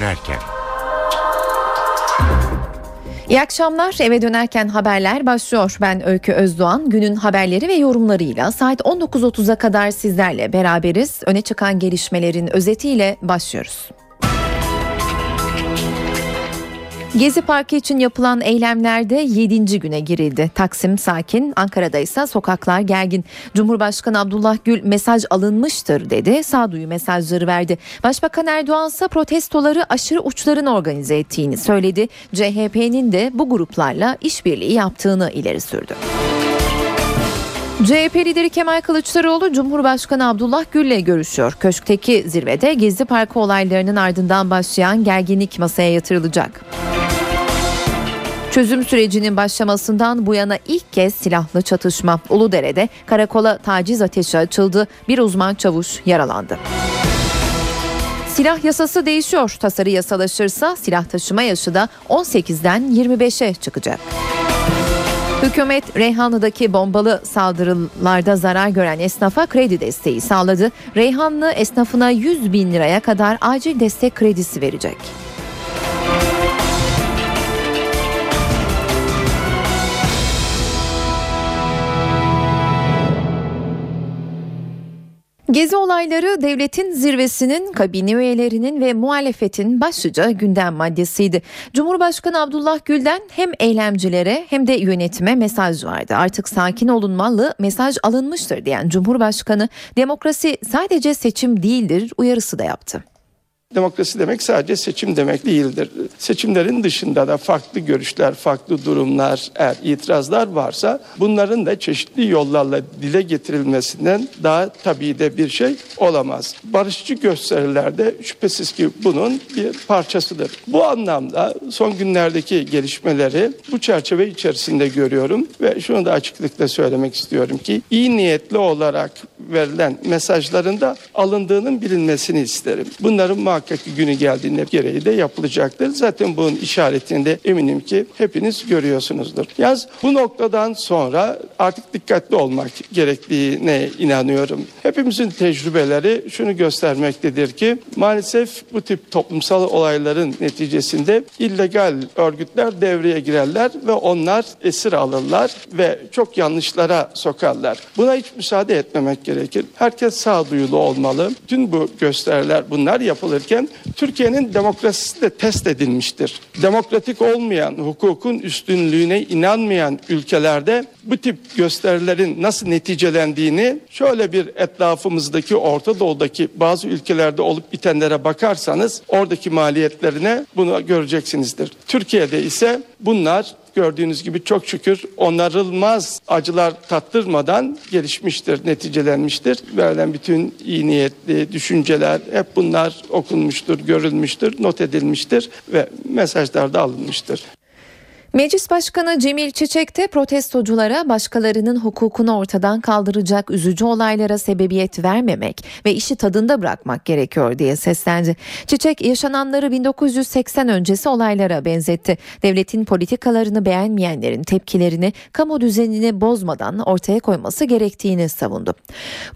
dönerken. İyi akşamlar. Eve dönerken haberler başlıyor. Ben Öykü Özdoğan. Günün haberleri ve yorumlarıyla saat 19.30'a kadar sizlerle beraberiz. Öne çıkan gelişmelerin özetiyle başlıyoruz. Gezi Parkı için yapılan eylemlerde 7. güne girildi. Taksim sakin, Ankara'da ise sokaklar gergin. Cumhurbaşkanı Abdullah Gül mesaj alınmıştır dedi. Sağduyu mesajları verdi. Başbakan Erdoğan ise protestoları aşırı uçların organize ettiğini söyledi. CHP'nin de bu gruplarla işbirliği yaptığını ileri sürdü. CHP lideri Kemal Kılıçdaroğlu Cumhurbaşkanı Abdullah Gül'le görüşüyor. Köşkteki zirvede Gezi Parkı olaylarının ardından başlayan gerginlik masaya yatırılacak. Çözüm sürecinin başlamasından bu yana ilk kez silahlı çatışma Uludere'de karakola taciz ateşi açıldı. Bir uzman çavuş yaralandı. Silah yasası değişiyor. Tasarı yasalaşırsa silah taşıma yaşı da 18'den 25'e çıkacak. Hükümet Reyhanlı'daki bombalı saldırılarda zarar gören esnafa kredi desteği sağladı. Reyhanlı esnafına 100 bin liraya kadar acil destek kredisi verecek. Gezi olayları devletin zirvesinin kabine üyelerinin ve muhalefetin başlıca gündem maddesiydi. Cumhurbaşkanı Abdullah Gül'den hem eylemcilere hem de yönetime mesaj vardı. Artık sakin olunmalı mesaj alınmıştır diyen Cumhurbaşkanı demokrasi sadece seçim değildir uyarısı da yaptı. Demokrasi demek sadece seçim demek değildir. Seçimlerin dışında da farklı görüşler, farklı durumlar, eğer itirazlar varsa bunların da çeşitli yollarla dile getirilmesinden daha tabii de bir şey olamaz. Barışçı gösterilerde şüphesiz ki bunun bir parçasıdır. Bu anlamda son günlerdeki gelişmeleri bu çerçeve içerisinde görüyorum ve şunu da açıklıkla söylemek istiyorum ki iyi niyetli olarak verilen mesajların da alındığının bilinmesini isterim. Bunların muhakkak günü geldiğinde gereği de yapılacaktır. Zaten bunun işaretini de eminim ki hepiniz görüyorsunuzdur. Yalnız bu noktadan sonra artık dikkatli olmak gerektiğine inanıyorum. Hepimizin tecrübeleri şunu göstermektedir ki maalesef bu tip toplumsal olayların neticesinde illegal örgütler devreye girerler ve onlar esir alırlar ve çok yanlışlara sokarlar. Buna hiç müsaade etmemek gerekir. Herkes sağduyulu olmalı. Tüm bu gösteriler bunlar yapılırken Türkiye'nin demokrasisi de test edilmiştir. Demokratik olmayan, hukukun üstünlüğüne inanmayan ülkelerde bu tip gösterilerin nasıl neticelendiğini şöyle bir etrafımızdaki Orta Doğu'daki bazı ülkelerde olup bitenlere bakarsanız oradaki maliyetlerine bunu göreceksinizdir. Türkiye'de ise bunlar gördüğünüz gibi çok şükür onarılmaz acılar tattırmadan gelişmiştir, neticelenmiştir. Verilen bütün iyi niyetli düşünceler hep bunlar okunmuştur, görülmüştür, not edilmiştir ve mesajlar da alınmıştır. Meclis Başkanı Cemil Çiçek de protestoculara başkalarının hukukunu ortadan kaldıracak üzücü olaylara sebebiyet vermemek ve işi tadında bırakmak gerekiyor diye seslendi. Çiçek yaşananları 1980 öncesi olaylara benzetti. Devletin politikalarını beğenmeyenlerin tepkilerini kamu düzenini bozmadan ortaya koyması gerektiğini savundu.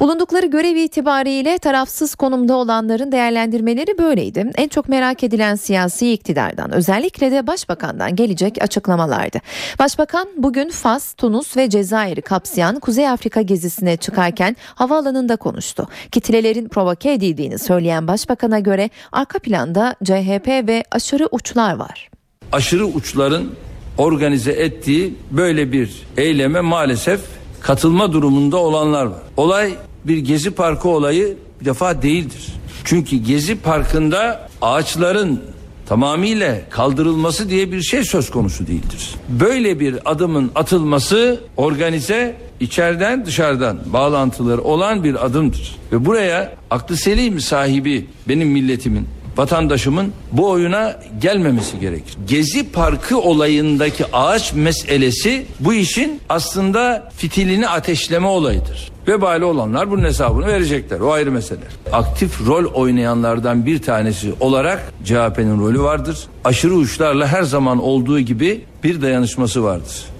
Bulundukları görev itibariyle tarafsız konumda olanların değerlendirmeleri böyleydi. En çok merak edilen siyasi iktidardan özellikle de başbakandan gelecek açık açıklamalardı. Başbakan bugün Fas, Tunus ve Cezayir'i kapsayan Kuzey Afrika gezisine çıkarken havaalanında konuştu. Kitlelerin provoke edildiğini söyleyen başbakana göre arka planda CHP ve aşırı uçlar var. Aşırı uçların organize ettiği böyle bir eyleme maalesef katılma durumunda olanlar var. Olay bir gezi parkı olayı bir defa değildir. Çünkü gezi parkında ağaçların tamamıyla kaldırılması diye bir şey söz konusu değildir. Böyle bir adımın atılması organize içeriden dışarıdan bağlantıları olan bir adımdır. Ve buraya aklı selim sahibi benim milletimin vatandaşımın bu oyuna gelmemesi gerekir. Gezi Parkı olayındaki ağaç meselesi bu işin aslında fitilini ateşleme olayıdır. Vebali olanlar bunun hesabını verecekler. O ayrı mesele. Aktif rol oynayanlardan bir tanesi olarak CHP'nin rolü vardır. Aşırı uçlarla her zaman olduğu gibi bir dayanışması vardır.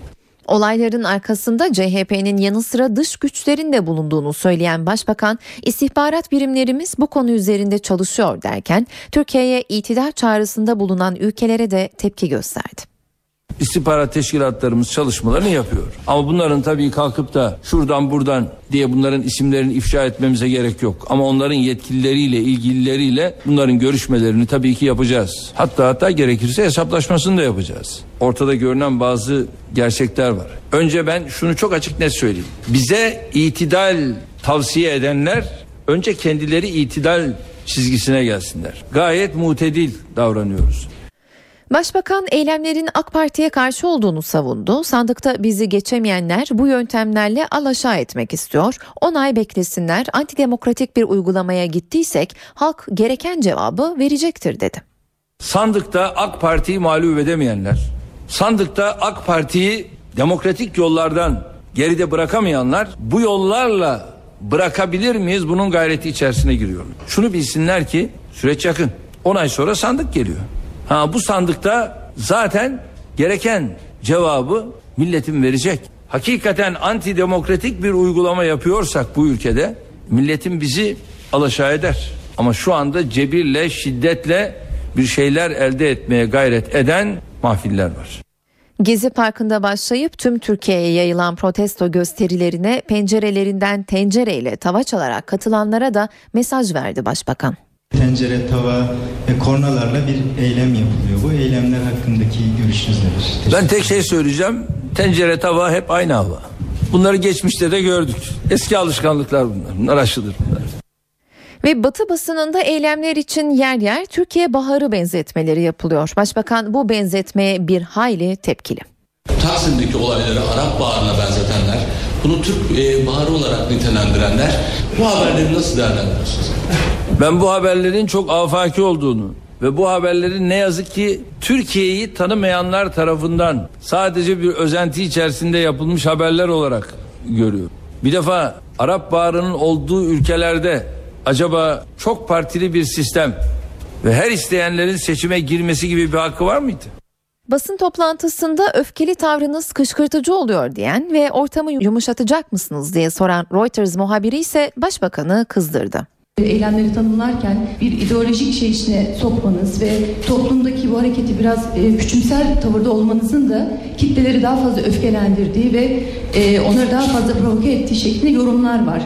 Olayların arkasında CHP'nin yanı sıra dış güçlerin de bulunduğunu söyleyen Başbakan, istihbarat birimlerimiz bu konu üzerinde çalışıyor derken Türkiye'ye itidal çağrısında bulunan ülkelere de tepki gösterdi. İstihbarat teşkilatlarımız çalışmalarını yapıyor. Ama bunların tabii kalkıp da şuradan buradan diye bunların isimlerini ifşa etmemize gerek yok. Ama onların yetkilileriyle, ilgilileriyle bunların görüşmelerini tabii ki yapacağız. Hatta hatta gerekirse hesaplaşmasını da yapacağız. Ortada görünen bazı gerçekler var. Önce ben şunu çok açık net söyleyeyim. Bize itidal tavsiye edenler önce kendileri itidal çizgisine gelsinler. Gayet mutedil davranıyoruz. Başbakan eylemlerin AK Parti'ye karşı olduğunu savundu. Sandıkta bizi geçemeyenler bu yöntemlerle alaşağı etmek istiyor. 10 ay beklesinler. Antidemokratik bir uygulamaya gittiysek halk gereken cevabı verecektir dedi. Sandıkta AK Parti'yi mağlup edemeyenler, sandıkta AK Parti'yi demokratik yollardan geride bırakamayanlar bu yollarla bırakabilir miyiz bunun gayreti içerisine giriyor. Şunu bilsinler ki süreç yakın. 10 ay sonra sandık geliyor. Ha bu sandıkta zaten gereken cevabı milletin verecek. Hakikaten antidemokratik bir uygulama yapıyorsak bu ülkede milletin bizi alaşağı eder. Ama şu anda cebirle, şiddetle bir şeyler elde etmeye gayret eden mahfiller var. Gezi Parkı'nda başlayıp tüm Türkiye'ye yayılan protesto gösterilerine pencerelerinden tencereyle tava çalarak katılanlara da mesaj verdi Başbakan. Tencere, tava ve kornalarla bir eylem yapılıyor. Bu eylemler hakkındaki görüşünüz nedir? Ben tek şey söyleyeceğim. Tencere tava hep aynı hava. Bunları geçmişte de gördük. Eski alışkanlıklar bunlar. Bunlar aşıdır bunlar. Ve Batı basınında eylemler için yer yer Türkiye Baharı benzetmeleri yapılıyor. Başbakan bu benzetmeye bir hayli tepkili. Taksim'deki olayları Arap Baharı'na benzetenler, bunu Türk e, Baharı olarak nitelendirenler bu haberleri nasıl değerlendiriyorsunuz? Ben bu haberlerin çok afaki olduğunu ve bu haberlerin ne yazık ki Türkiye'yi tanımayanlar tarafından sadece bir özenti içerisinde yapılmış haberler olarak görüyorum. Bir defa Arap Baharı'nın olduğu ülkelerde acaba çok partili bir sistem ve her isteyenlerin seçime girmesi gibi bir hakkı var mıydı? Basın toplantısında öfkeli tavrınız kışkırtıcı oluyor diyen ve ortamı yumuşatacak mısınız diye soran Reuters muhabiri ise başbakanı kızdırdı. Eylemleri tanımlarken bir ideolojik şey içine sokmanız ve toplumdaki bu hareketi biraz e, küçümser tavırda olmanızın da kitleleri daha fazla öfkelendirdiği ve e, onları daha fazla provoke ettiği şeklinde yorumlar var.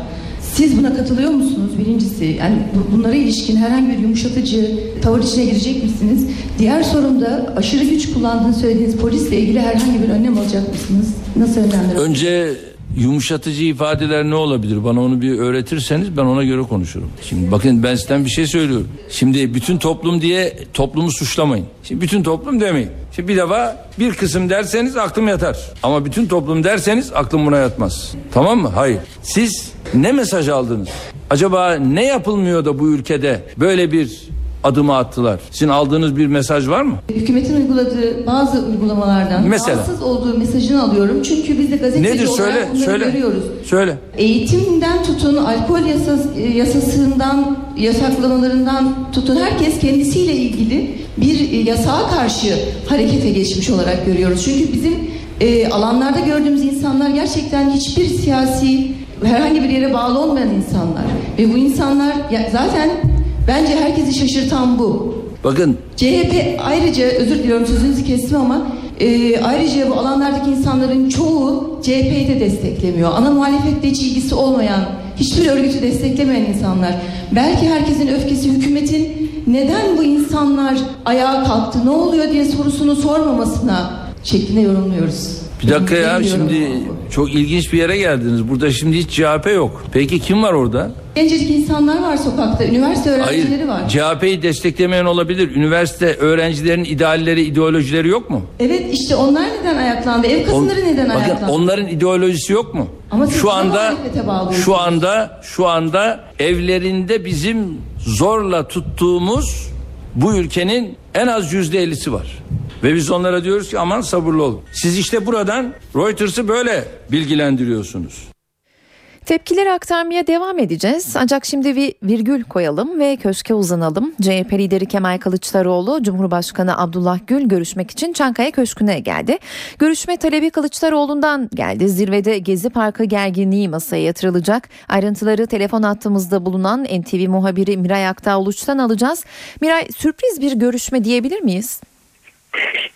Siz buna katılıyor musunuz? Birincisi yani bu- bunlara ilişkin herhangi bir yumuşatıcı tavır içine girecek misiniz? Diğer sorum da aşırı güç kullandığını söylediğiniz polisle ilgili herhangi bir önlem alacak mısınız? Nasıl önlemler Önce yumuşatıcı ifadeler ne olabilir? Bana onu bir öğretirseniz ben ona göre konuşurum. Şimdi bakın ben sizden bir şey söylüyorum. Şimdi bütün toplum diye toplumu suçlamayın. Şimdi bütün toplum demeyin. Şimdi bir defa bir kısım derseniz aklım yatar. Ama bütün toplum derseniz aklım buna yatmaz. Tamam mı? Hayır. Siz ne mesaj aldınız? Acaba ne yapılmıyor da bu ülkede böyle bir adımı attılar? Sizin aldığınız bir mesaj var mı? Hükümetin uyguladığı bazı uygulamalardan Mesela? rahatsız olduğu mesajını alıyorum. Çünkü biz de gazeteci Nedir? olarak Söyle, bunları söyle. görüyoruz. Söyle. Eğitimden tutun, alkol yasas, e, yasasından, yasaklamalarından tutun herkes kendisiyle ilgili bir e, yasağa karşı harekete geçmiş olarak görüyoruz. Çünkü bizim e, alanlarda gördüğümüz insanlar gerçekten hiçbir siyasi herhangi bir yere bağlı olmayan insanlar. Ve bu insanlar zaten bence herkesi şaşırtan bu. Bakın CHP ayrıca özür diliyorum sözünüzü kestim ama e, ayrıca bu alanlardaki insanların çoğu CHP'yi de desteklemiyor. Ana muhalefetle hiç ilgisi olmayan, hiçbir örgütü desteklemeyen insanlar. Belki herkesin öfkesi hükümetin neden bu insanlar ayağa kalktı, ne oluyor diye sorusunu sormamasına şeklinde yorumluyoruz. Bir dakika ya şimdi çok ilginç bir yere geldiniz. Burada şimdi hiç CHP yok. Peki kim var orada? Gencecik insanlar var sokakta, üniversite öğrencileri Hayır. var. CHP'yi desteklemeyen olabilir. Üniversite öğrencilerin idealleri, ideolojileri yok mu? Evet işte onlar neden ayaklandı? Ev kadınları neden Bakın ayaklandı? onların ideolojisi yok mu? Ama siz şu anda şu anda şu anda evlerinde bizim zorla tuttuğumuz bu ülkenin en az yüzde ellisi var. Ve biz onlara diyoruz ki aman sabırlı olun. Siz işte buradan Reuters'ı böyle bilgilendiriyorsunuz. Tepkileri aktarmaya devam edeceğiz. Ancak şimdi bir virgül koyalım ve köşke uzanalım. CHP lideri Kemal Kılıçdaroğlu, Cumhurbaşkanı Abdullah Gül görüşmek için Çankaya Köşkü'ne geldi. Görüşme talebi Kılıçdaroğlu'ndan geldi. Zirvede Gezi Parkı gerginliği masaya yatırılacak. Ayrıntıları telefon hattımızda bulunan NTV muhabiri Miray Aktağ alacağız. Miray sürpriz bir görüşme diyebilir miyiz?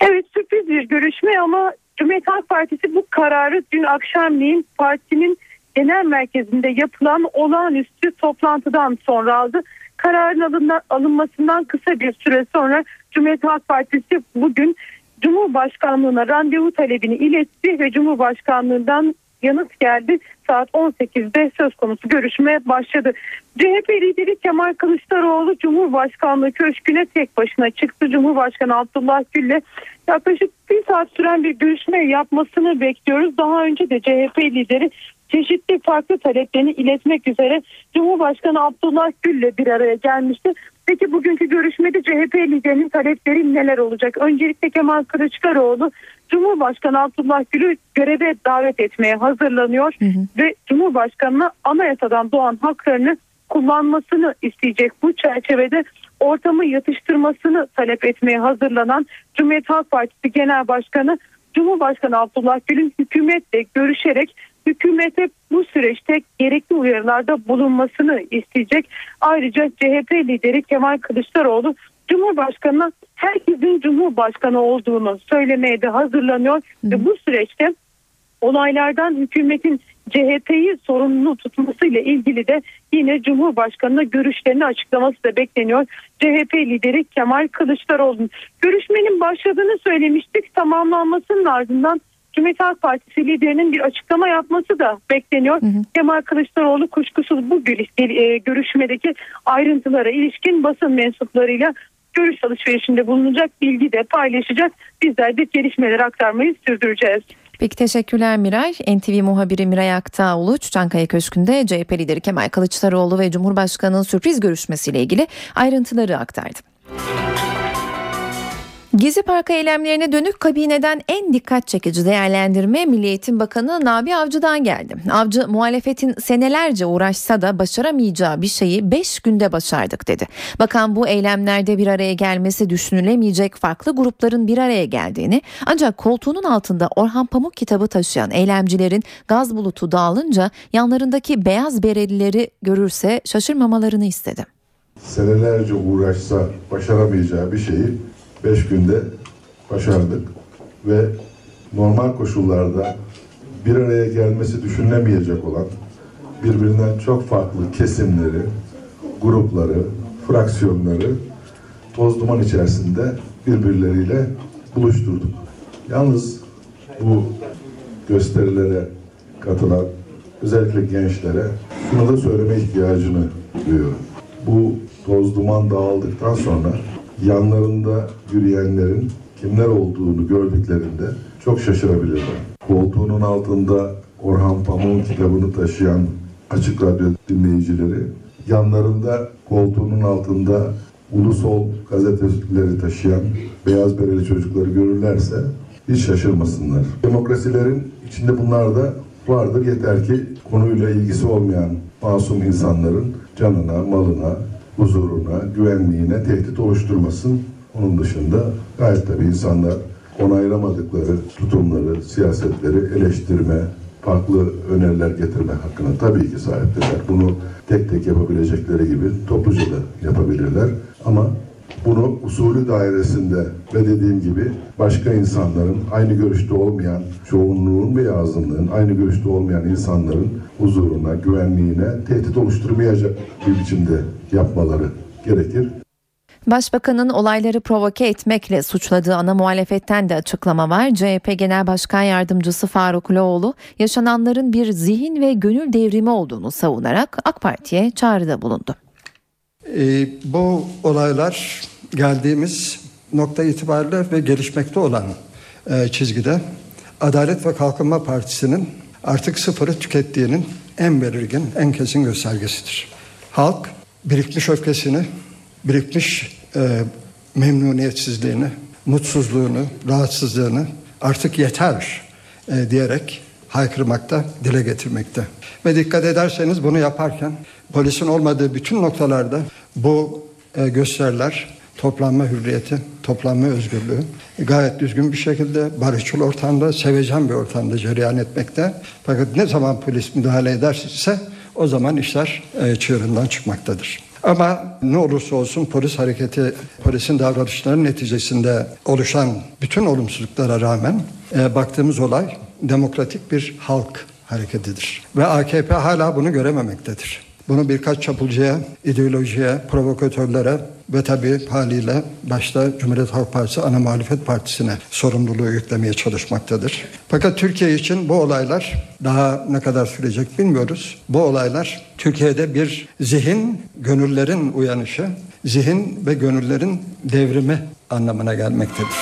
Evet sürpriz bir görüşme ama Cumhuriyet Halk Partisi bu kararı dün akşamleyin partinin genel merkezinde yapılan olağanüstü toplantıdan sonra aldı. Kararın alınma, alınmasından kısa bir süre sonra Cumhuriyet Halk Partisi bugün Cumhurbaşkanlığına randevu talebini iletti ve Cumhurbaşkanlığından yanıt geldi. Saat 18'de söz konusu görüşme başladı. CHP lideri Kemal Kılıçdaroğlu Cumhurbaşkanlığı köşküne tek başına çıktı. Cumhurbaşkanı Abdullah Gül'le yaklaşık bir saat süren bir görüşme yapmasını bekliyoruz. Daha önce de CHP lideri çeşitli farklı taleplerini iletmek üzere Cumhurbaşkanı Abdullah Gül'le bir araya gelmişti. Peki bugünkü görüşmede CHP liderinin talepleri neler olacak? Öncelikle Kemal Kılıçdaroğlu Cumhurbaşkanı Abdullah Gül'ü göreve davet etmeye hazırlanıyor Hı hı. ve Cumhurbaşkanı'na anayasadan doğan haklarını kullanmasını isteyecek. Bu çerçevede ortamı yatıştırmasını talep etmeye hazırlanan Cumhuriyet Halk Partisi Genel Başkanı Cumhurbaşkanı Abdullah Gül'ün hükümetle görüşerek hükümete bu süreçte gerekli uyarılarda bulunmasını isteyecek. Ayrıca CHP lideri Kemal Kılıçdaroğlu Cumhurbaşkanı'na herkesin Cumhurbaşkanı olduğunu söylemeye de hazırlanıyor ve bu süreçte olaylardan hükümetin CHP'yi sorumlu tutmasıyla ilgili de yine Cumhurbaşkanı'na görüşlerini açıklaması da bekleniyor. CHP lideri Kemal Kılıçdaroğlu'nun görüşmenin başladığını söylemiştik. Tamamlanmasının ardından Cumhuriyet Halk Partisi liderinin bir açıklama yapması da bekleniyor. Kemal Kılıçdaroğlu kuşkusuz bu e, görüşmedeki ayrıntılara ilişkin basın mensuplarıyla görüş alışverişinde bulunacak, bilgi de paylaşacak. Bizler de gelişmeleri aktarmayı sürdüreceğiz. Peki teşekkürler Miray. NTV muhabiri Miray Aktağ Uluç, Çankaya Köşkü'nde CHP lideri Kemal Kılıçdaroğlu ve Cumhurbaşkanı'nın sürpriz görüşmesiyle ilgili ayrıntıları aktardı. Gezi Parkı eylemlerine dönük kabineden en dikkat çekici değerlendirme Milli Eğitim Bakanı Nabi Avcı'dan geldi. Avcı muhalefetin senelerce uğraşsa da başaramayacağı bir şeyi 5 günde başardık dedi. Bakan bu eylemlerde bir araya gelmesi düşünülemeyecek farklı grupların bir araya geldiğini ancak koltuğunun altında Orhan Pamuk kitabı taşıyan eylemcilerin gaz bulutu dağılınca yanlarındaki beyaz berelileri görürse şaşırmamalarını istedi. senelerce uğraşsa başaramayacağı bir şeyi 5 günde başardık ve normal koşullarda bir araya gelmesi düşünülemeyecek olan birbirinden çok farklı kesimleri, grupları, fraksiyonları toz duman içerisinde birbirleriyle buluşturduk. Yalnız bu gösterilere katılan özellikle gençlere şunu da söyleme ihtiyacını duyuyorum. Bu toz duman dağıldıktan sonra yanlarında yürüyenlerin kimler olduğunu gördüklerinde çok şaşırabilirler. Koltuğunun altında Orhan Pamuk'un kitabını taşıyan açık radyo dinleyicileri yanlarında koltuğunun altında Ulusol gazeteleri taşıyan beyaz bereli çocukları görürlerse hiç şaşırmasınlar. Demokrasilerin içinde bunlar da vardır. Yeter ki konuyla ilgisi olmayan masum insanların canına, malına, huzuruna, güvenliğine tehdit oluşturmasın. Onun dışında gayet tabii insanlar onaylamadıkları tutumları, siyasetleri eleştirme, farklı öneriler getirme hakkına tabii ki sahiptirler. Bunu tek tek yapabilecekleri gibi topluca da yapabilirler. Ama bunu usulü dairesinde ve dediğim gibi başka insanların aynı görüşte olmayan çoğunluğun ve azınlığın aynı görüşte olmayan insanların huzuruna, güvenliğine tehdit oluşturmayacak bir biçimde yapmaları gerekir. Başbakanın olayları provoke etmekle suçladığı ana muhalefetten de açıklama var. CHP Genel Başkan Yardımcısı Faruk Loğlu yaşananların bir zihin ve gönül devrimi olduğunu savunarak AK Parti'ye çağrıda bulundu. Ee, bu olaylar geldiğimiz nokta itibariyle ve gelişmekte olan e, çizgide Adalet ve Kalkınma Partisi'nin artık sıfırı tükettiğinin en belirgin, en kesin göstergesidir. Halk birikmiş öfkesini, birikmiş e, memnuniyetsizliğini, mutsuzluğunu, rahatsızlığını artık yeter e, diyerek haykırmakta, dile getirmekte. Ve dikkat ederseniz bunu yaparken polisin olmadığı bütün noktalarda bu e, gösteriler toplanma hürriyeti, toplanma özgürlüğü gayet düzgün bir şekilde barışçıl ortamda, sevecen bir ortamda cereyan etmekte. Fakat ne zaman polis müdahale ederse o zaman işler e, çığırından çıkmaktadır. Ama ne olursa olsun polis hareketi, polisin davranışlarının neticesinde oluşan bütün olumsuzluklara rağmen e, baktığımız olay demokratik bir halk hareketidir. Ve AKP hala bunu görememektedir. Bunu birkaç çapulcuya, ideolojiye, provokatörlere ve tabii haliyle başta Cumhuriyet Halk Partisi ana muhalefet partisine sorumluluğu yüklemeye çalışmaktadır. Fakat Türkiye için bu olaylar daha ne kadar sürecek bilmiyoruz. Bu olaylar Türkiye'de bir zihin, gönüllerin uyanışı, zihin ve gönüllerin devrimi anlamına gelmektedir.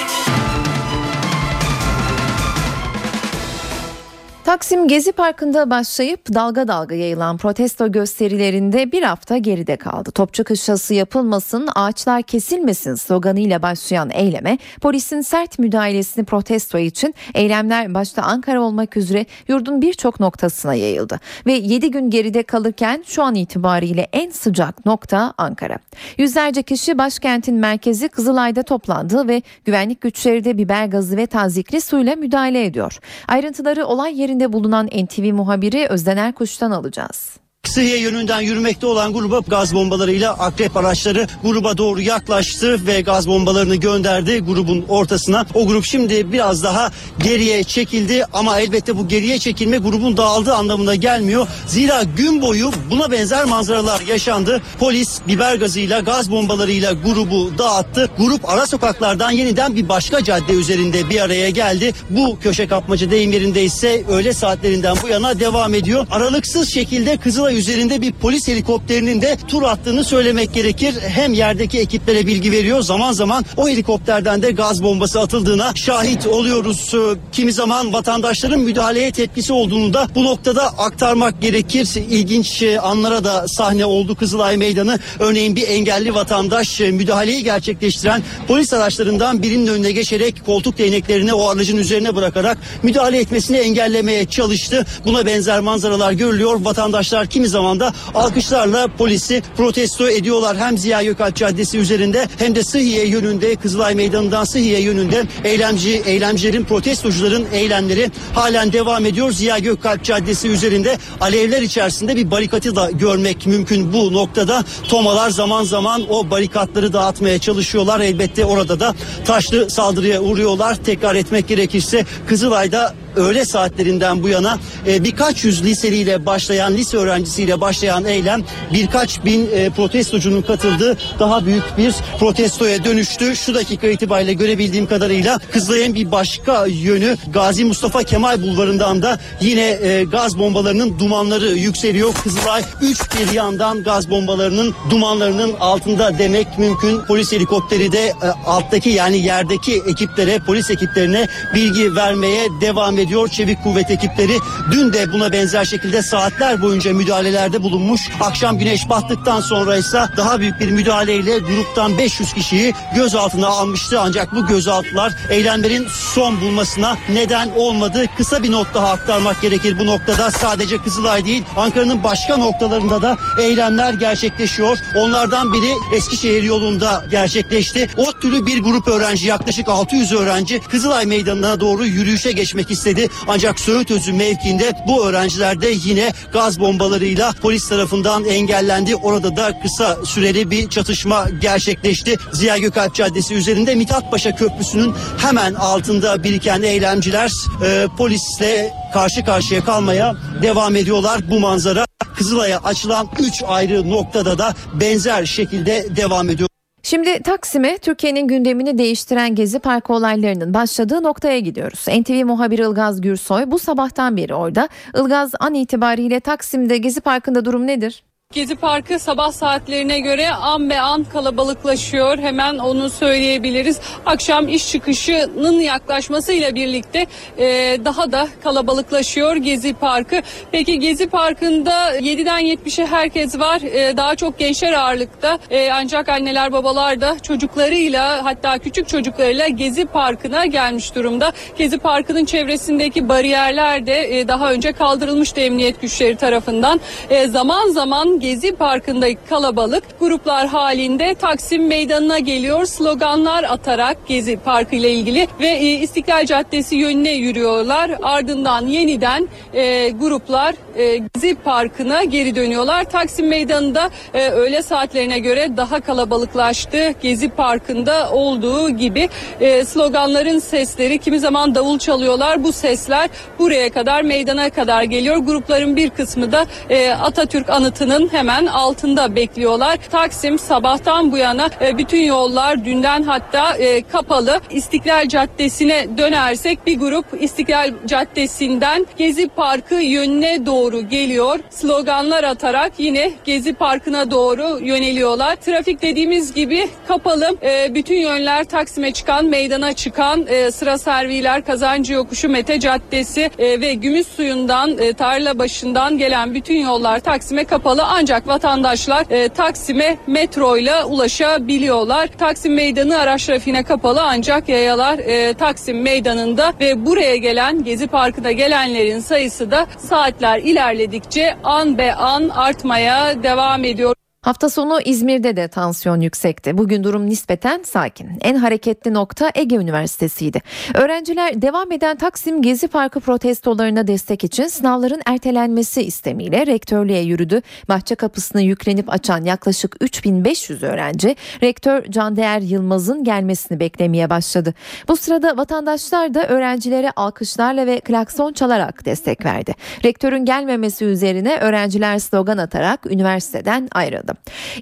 Taksim Gezi Parkı'nda başlayıp dalga dalga yayılan protesto gösterilerinde bir hafta geride kaldı. Topçu kışlası yapılmasın, ağaçlar kesilmesin sloganıyla başlayan eyleme polisin sert müdahalesini protesto için eylemler başta Ankara olmak üzere yurdun birçok noktasına yayıldı. Ve 7 gün geride kalırken şu an itibariyle en sıcak nokta Ankara. Yüzlerce kişi başkentin merkezi Kızılay'da toplandı ve güvenlik güçleri de biber gazı ve tazikli suyla müdahale ediyor. Ayrıntıları olay yerinde bulunan NTV muhabiri Özden Erkuş'tan alacağız. Sıhhiye yönünden yürümekte olan gruba gaz bombalarıyla akrep araçları gruba doğru yaklaştı ve gaz bombalarını gönderdi grubun ortasına. O grup şimdi biraz daha geriye çekildi ama elbette bu geriye çekilme grubun dağıldığı anlamına gelmiyor. Zira gün boyu buna benzer manzaralar yaşandı. Polis biber gazıyla gaz bombalarıyla grubu dağıttı. Grup ara sokaklardan yeniden bir başka cadde üzerinde bir araya geldi. Bu köşe kapmaca deyim yerinde ise öğle saatlerinden bu yana devam ediyor. Aralıksız şekilde Kızılay üzerinde bir polis helikopterinin de tur attığını söylemek gerekir. Hem yerdeki ekiplere bilgi veriyor zaman zaman o helikopterden de gaz bombası atıldığına şahit oluyoruz. Ee, Kimi zaman vatandaşların müdahaleye tepkisi olduğunu da bu noktada aktarmak gerekir. İlginç e, anlara da sahne oldu Kızılay Meydanı. Örneğin bir engelli vatandaş e, müdahaleyi gerçekleştiren polis araçlarından birinin önüne geçerek koltuk değneklerini o aracın üzerine bırakarak müdahale etmesini engellemeye çalıştı. Buna benzer manzaralar görülüyor. Vatandaşlar kimi zaman da alkışlarla polisi protesto ediyorlar. Hem Ziya Gökalp Caddesi üzerinde hem de Sıhhiye yönünde Kızılay Meydanı'ndan Sıhhiye yönünde eylemci eylemcilerin protestocuların eylemleri halen devam ediyor. Ziya Gökalp Caddesi üzerinde alevler içerisinde bir barikatı da görmek mümkün bu noktada. Tomalar zaman zaman o barikatları dağıtmaya çalışıyorlar. Elbette orada da taşlı saldırıya uğruyorlar. Tekrar etmek gerekirse Kızılay'da öğle saatlerinden bu yana e, birkaç yüz liseliyle başlayan lise öğrencisiyle başlayan eylem birkaç bin e, protestocunun katıldığı daha büyük bir protestoya dönüştü. Şu dakika itibariyle görebildiğim kadarıyla Kızılay'ın bir başka yönü Gazi Mustafa Kemal Bulvarı'ndan da yine e, gaz bombalarının dumanları yükseliyor. Kızılay üç bir yandan gaz bombalarının dumanlarının altında demek mümkün. Polis helikopteri de e, alttaki yani yerdeki ekiplere polis ekiplerine bilgi vermeye devam ediyor. Çevik kuvvet ekipleri dün de buna benzer şekilde saatler boyunca müdahalelerde bulunmuş. Akşam güneş battıktan sonra ise daha büyük bir müdahaleyle gruptan 500 kişiyi gözaltına almıştı. Ancak bu gözaltılar eylemlerin son bulmasına neden olmadı. Kısa bir not daha aktarmak gerekir bu noktada. Sadece Kızılay değil Ankara'nın başka noktalarında da eylemler gerçekleşiyor. Onlardan biri Eskişehir yolunda gerçekleşti. O türü bir grup öğrenci yaklaşık 600 öğrenci Kızılay Meydanı'na doğru yürüyüşe geçmek istedi. Ancak Söğütözü mevkiinde bu öğrenciler de yine gaz bombalarıyla polis tarafından engellendi. Orada da kısa süreli bir çatışma gerçekleşti. Ziya Gökalp Caddesi üzerinde Mithat Paşa Köprüsü'nün hemen altında biriken eylemciler e, polisle karşı karşıya kalmaya devam ediyorlar. Bu manzara Kızılay'a açılan 3 ayrı noktada da benzer şekilde devam ediyor. Şimdi Taksim'e Türkiye'nin gündemini değiştiren Gezi Parkı olaylarının başladığı noktaya gidiyoruz. NTV muhabiri Ilgaz Gürsoy bu sabahtan beri orada. Ilgaz an itibariyle Taksim'de Gezi Parkı'nda durum nedir? Gezi Parkı sabah saatlerine göre an be an kalabalıklaşıyor. Hemen onu söyleyebiliriz. Akşam iş çıkışının yaklaşmasıyla birlikte e, daha da kalabalıklaşıyor Gezi Parkı. Peki Gezi Parkı'nda 7'den 70'e herkes var. E, daha çok gençler ağırlıkta. E, ancak anneler babalar da çocuklarıyla hatta küçük çocuklarıyla Gezi Parkı'na gelmiş durumda. Gezi Parkı'nın çevresindeki bariyerler de e, daha önce kaldırılmıştı emniyet güçleri tarafından. E, zaman zaman Gezi Parkı'ndaki kalabalık gruplar halinde Taksim Meydanı'na geliyor. Sloganlar atarak Gezi Parkı ile ilgili ve e, İstiklal Caddesi yönüne yürüyorlar. Ardından yeniden e, gruplar e, Gezi Parkı'na geri dönüyorlar. Taksim Meydanı'nda e, öğle saatlerine göre daha kalabalıklaştı. Gezi Parkı'nda olduğu gibi e, sloganların sesleri kimi zaman davul çalıyorlar. Bu sesler buraya kadar meydana kadar geliyor. Grupların bir kısmı da e, Atatürk anıtının hemen altında bekliyorlar. Taksim sabahtan bu yana e, bütün yollar dünden hatta e, kapalı. İstiklal Caddesi'ne dönersek bir grup İstiklal Caddesi'nden Gezi Parkı yönüne doğru geliyor. Sloganlar atarak yine Gezi Parkı'na doğru yöneliyorlar. Trafik dediğimiz gibi kapalı. E, bütün yönler Taksim'e çıkan, meydana çıkan e, sıra serviler, Kazancı Yokuşu, Mete Caddesi e, ve Gümüş Suyu'ndan, e, Tarla başından gelen bütün yollar Taksim'e kapalı. Ancak vatandaşlar e, Taksim'e metro ile ulaşabiliyorlar. Taksim Meydanı araç trafiğine kapalı ancak yayalar e, Taksim Meydanı'nda ve buraya gelen Gezi Parkı'na gelenlerin sayısı da saatler ilerledikçe an be an artmaya devam ediyor. Hafta sonu İzmir'de de tansiyon yüksekti. Bugün durum nispeten sakin. En hareketli nokta Ege Üniversitesi'ydi. Öğrenciler devam eden Taksim Gezi Parkı protestolarına destek için sınavların ertelenmesi istemiyle rektörlüğe yürüdü. Bahçe kapısını yüklenip açan yaklaşık 3500 öğrenci rektör Candeğer Yılmaz'ın gelmesini beklemeye başladı. Bu sırada vatandaşlar da öğrencilere alkışlarla ve klakson çalarak destek verdi. Rektörün gelmemesi üzerine öğrenciler slogan atarak üniversiteden ayrıldı.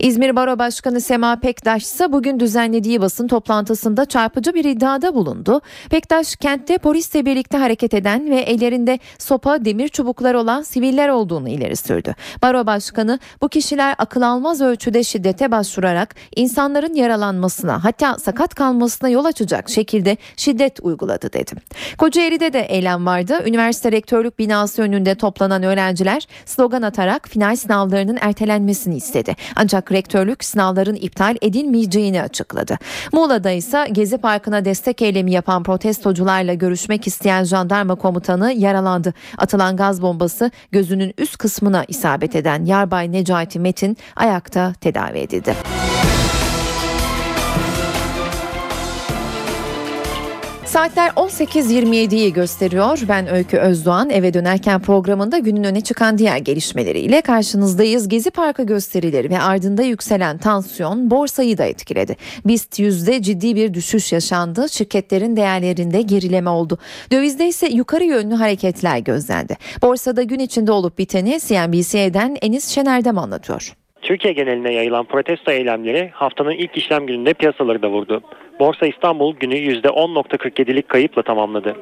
İzmir Baro Başkanı Sema Pektaş ise bugün düzenlediği basın toplantısında çarpıcı bir iddiada bulundu. Pektaş kentte polisle birlikte hareket eden ve ellerinde sopa demir çubukları olan siviller olduğunu ileri sürdü. Baro Başkanı bu kişiler akıl almaz ölçüde şiddete başvurarak insanların yaralanmasına hatta sakat kalmasına yol açacak şekilde şiddet uyguladı dedi. Kocaeli'de de eylem vardı. Üniversite rektörlük binası önünde toplanan öğrenciler slogan atarak final sınavlarının ertelenmesini istedi. Ancak rektörlük sınavların iptal edilmeyeceğini açıkladı. Muğla'da ise Gezi Parkı'na destek eylemi yapan protestocularla görüşmek isteyen jandarma komutanı yaralandı. Atılan gaz bombası gözünün üst kısmına isabet eden Yarbay Necati Metin ayakta tedavi edildi. Saatler 18.27'yi gösteriyor. Ben Öykü Özdoğan eve dönerken programında günün öne çıkan diğer gelişmeleriyle karşınızdayız. Gezi Parkı gösterileri ve ardında yükselen tansiyon borsayı da etkiledi. BIST yüzde ciddi bir düşüş yaşandı. Şirketlerin değerlerinde gerileme oldu. Dövizde ise yukarı yönlü hareketler gözlendi. Borsada gün içinde olup biteni CNBC'den Enis Şener'dem anlatıyor. Türkiye geneline yayılan protesto eylemleri haftanın ilk işlem gününde piyasaları da vurdu. Borsa İstanbul günü %10.47'lik kayıpla tamamladı.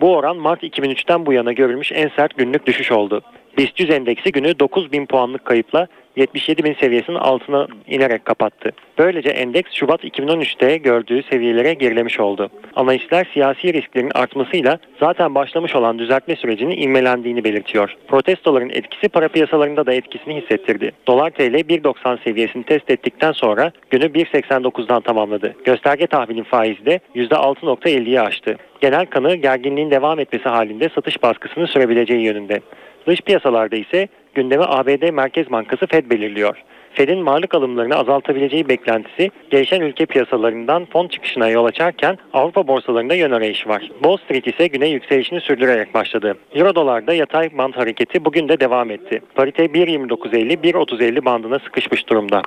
Bu oran Mart 2003'ten bu yana görülmüş en sert günlük düşüş oldu. BIST 100 endeksi günü 9000 puanlık kayıpla 77 bin seviyesinin altına inerek kapattı. Böylece endeks Şubat 2013'te gördüğü seviyelere gerilemiş oldu. Analistler siyasi risklerin artmasıyla zaten başlamış olan düzeltme sürecinin inmelendiğini belirtiyor. Protestoların etkisi para piyasalarında da etkisini hissettirdi. Dolar TL 1.90 seviyesini test ettikten sonra günü 1.89'dan tamamladı. Gösterge tahvilin faizi de %6.50'yi aştı. Genel kanı gerginliğin devam etmesi halinde satış baskısını sürebileceği yönünde. Dış piyasalarda ise gündemi ABD Merkez Bankası Fed belirliyor. Fed'in varlık alımlarını azaltabileceği beklentisi gelişen ülke piyasalarından fon çıkışına yol açarken Avrupa borsalarında yön arayışı var. Wall Street ise güne yükselişini sürdürerek başladı. Euro dolarda yatay band hareketi bugün de devam etti. Parite 1.2950-1.3050 bandına sıkışmış durumda.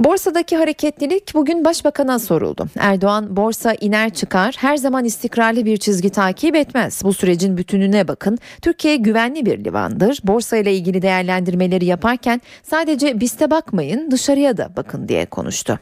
Borsadaki hareketlilik bugün başbakana soruldu. Erdoğan borsa iner çıkar her zaman istikrarlı bir çizgi takip etmez. Bu sürecin bütününe bakın. Türkiye güvenli bir livandır. Borsa ile ilgili değerlendirmeleri yaparken sadece BIST'e bakmayın dışarıya da bakın diye konuştu.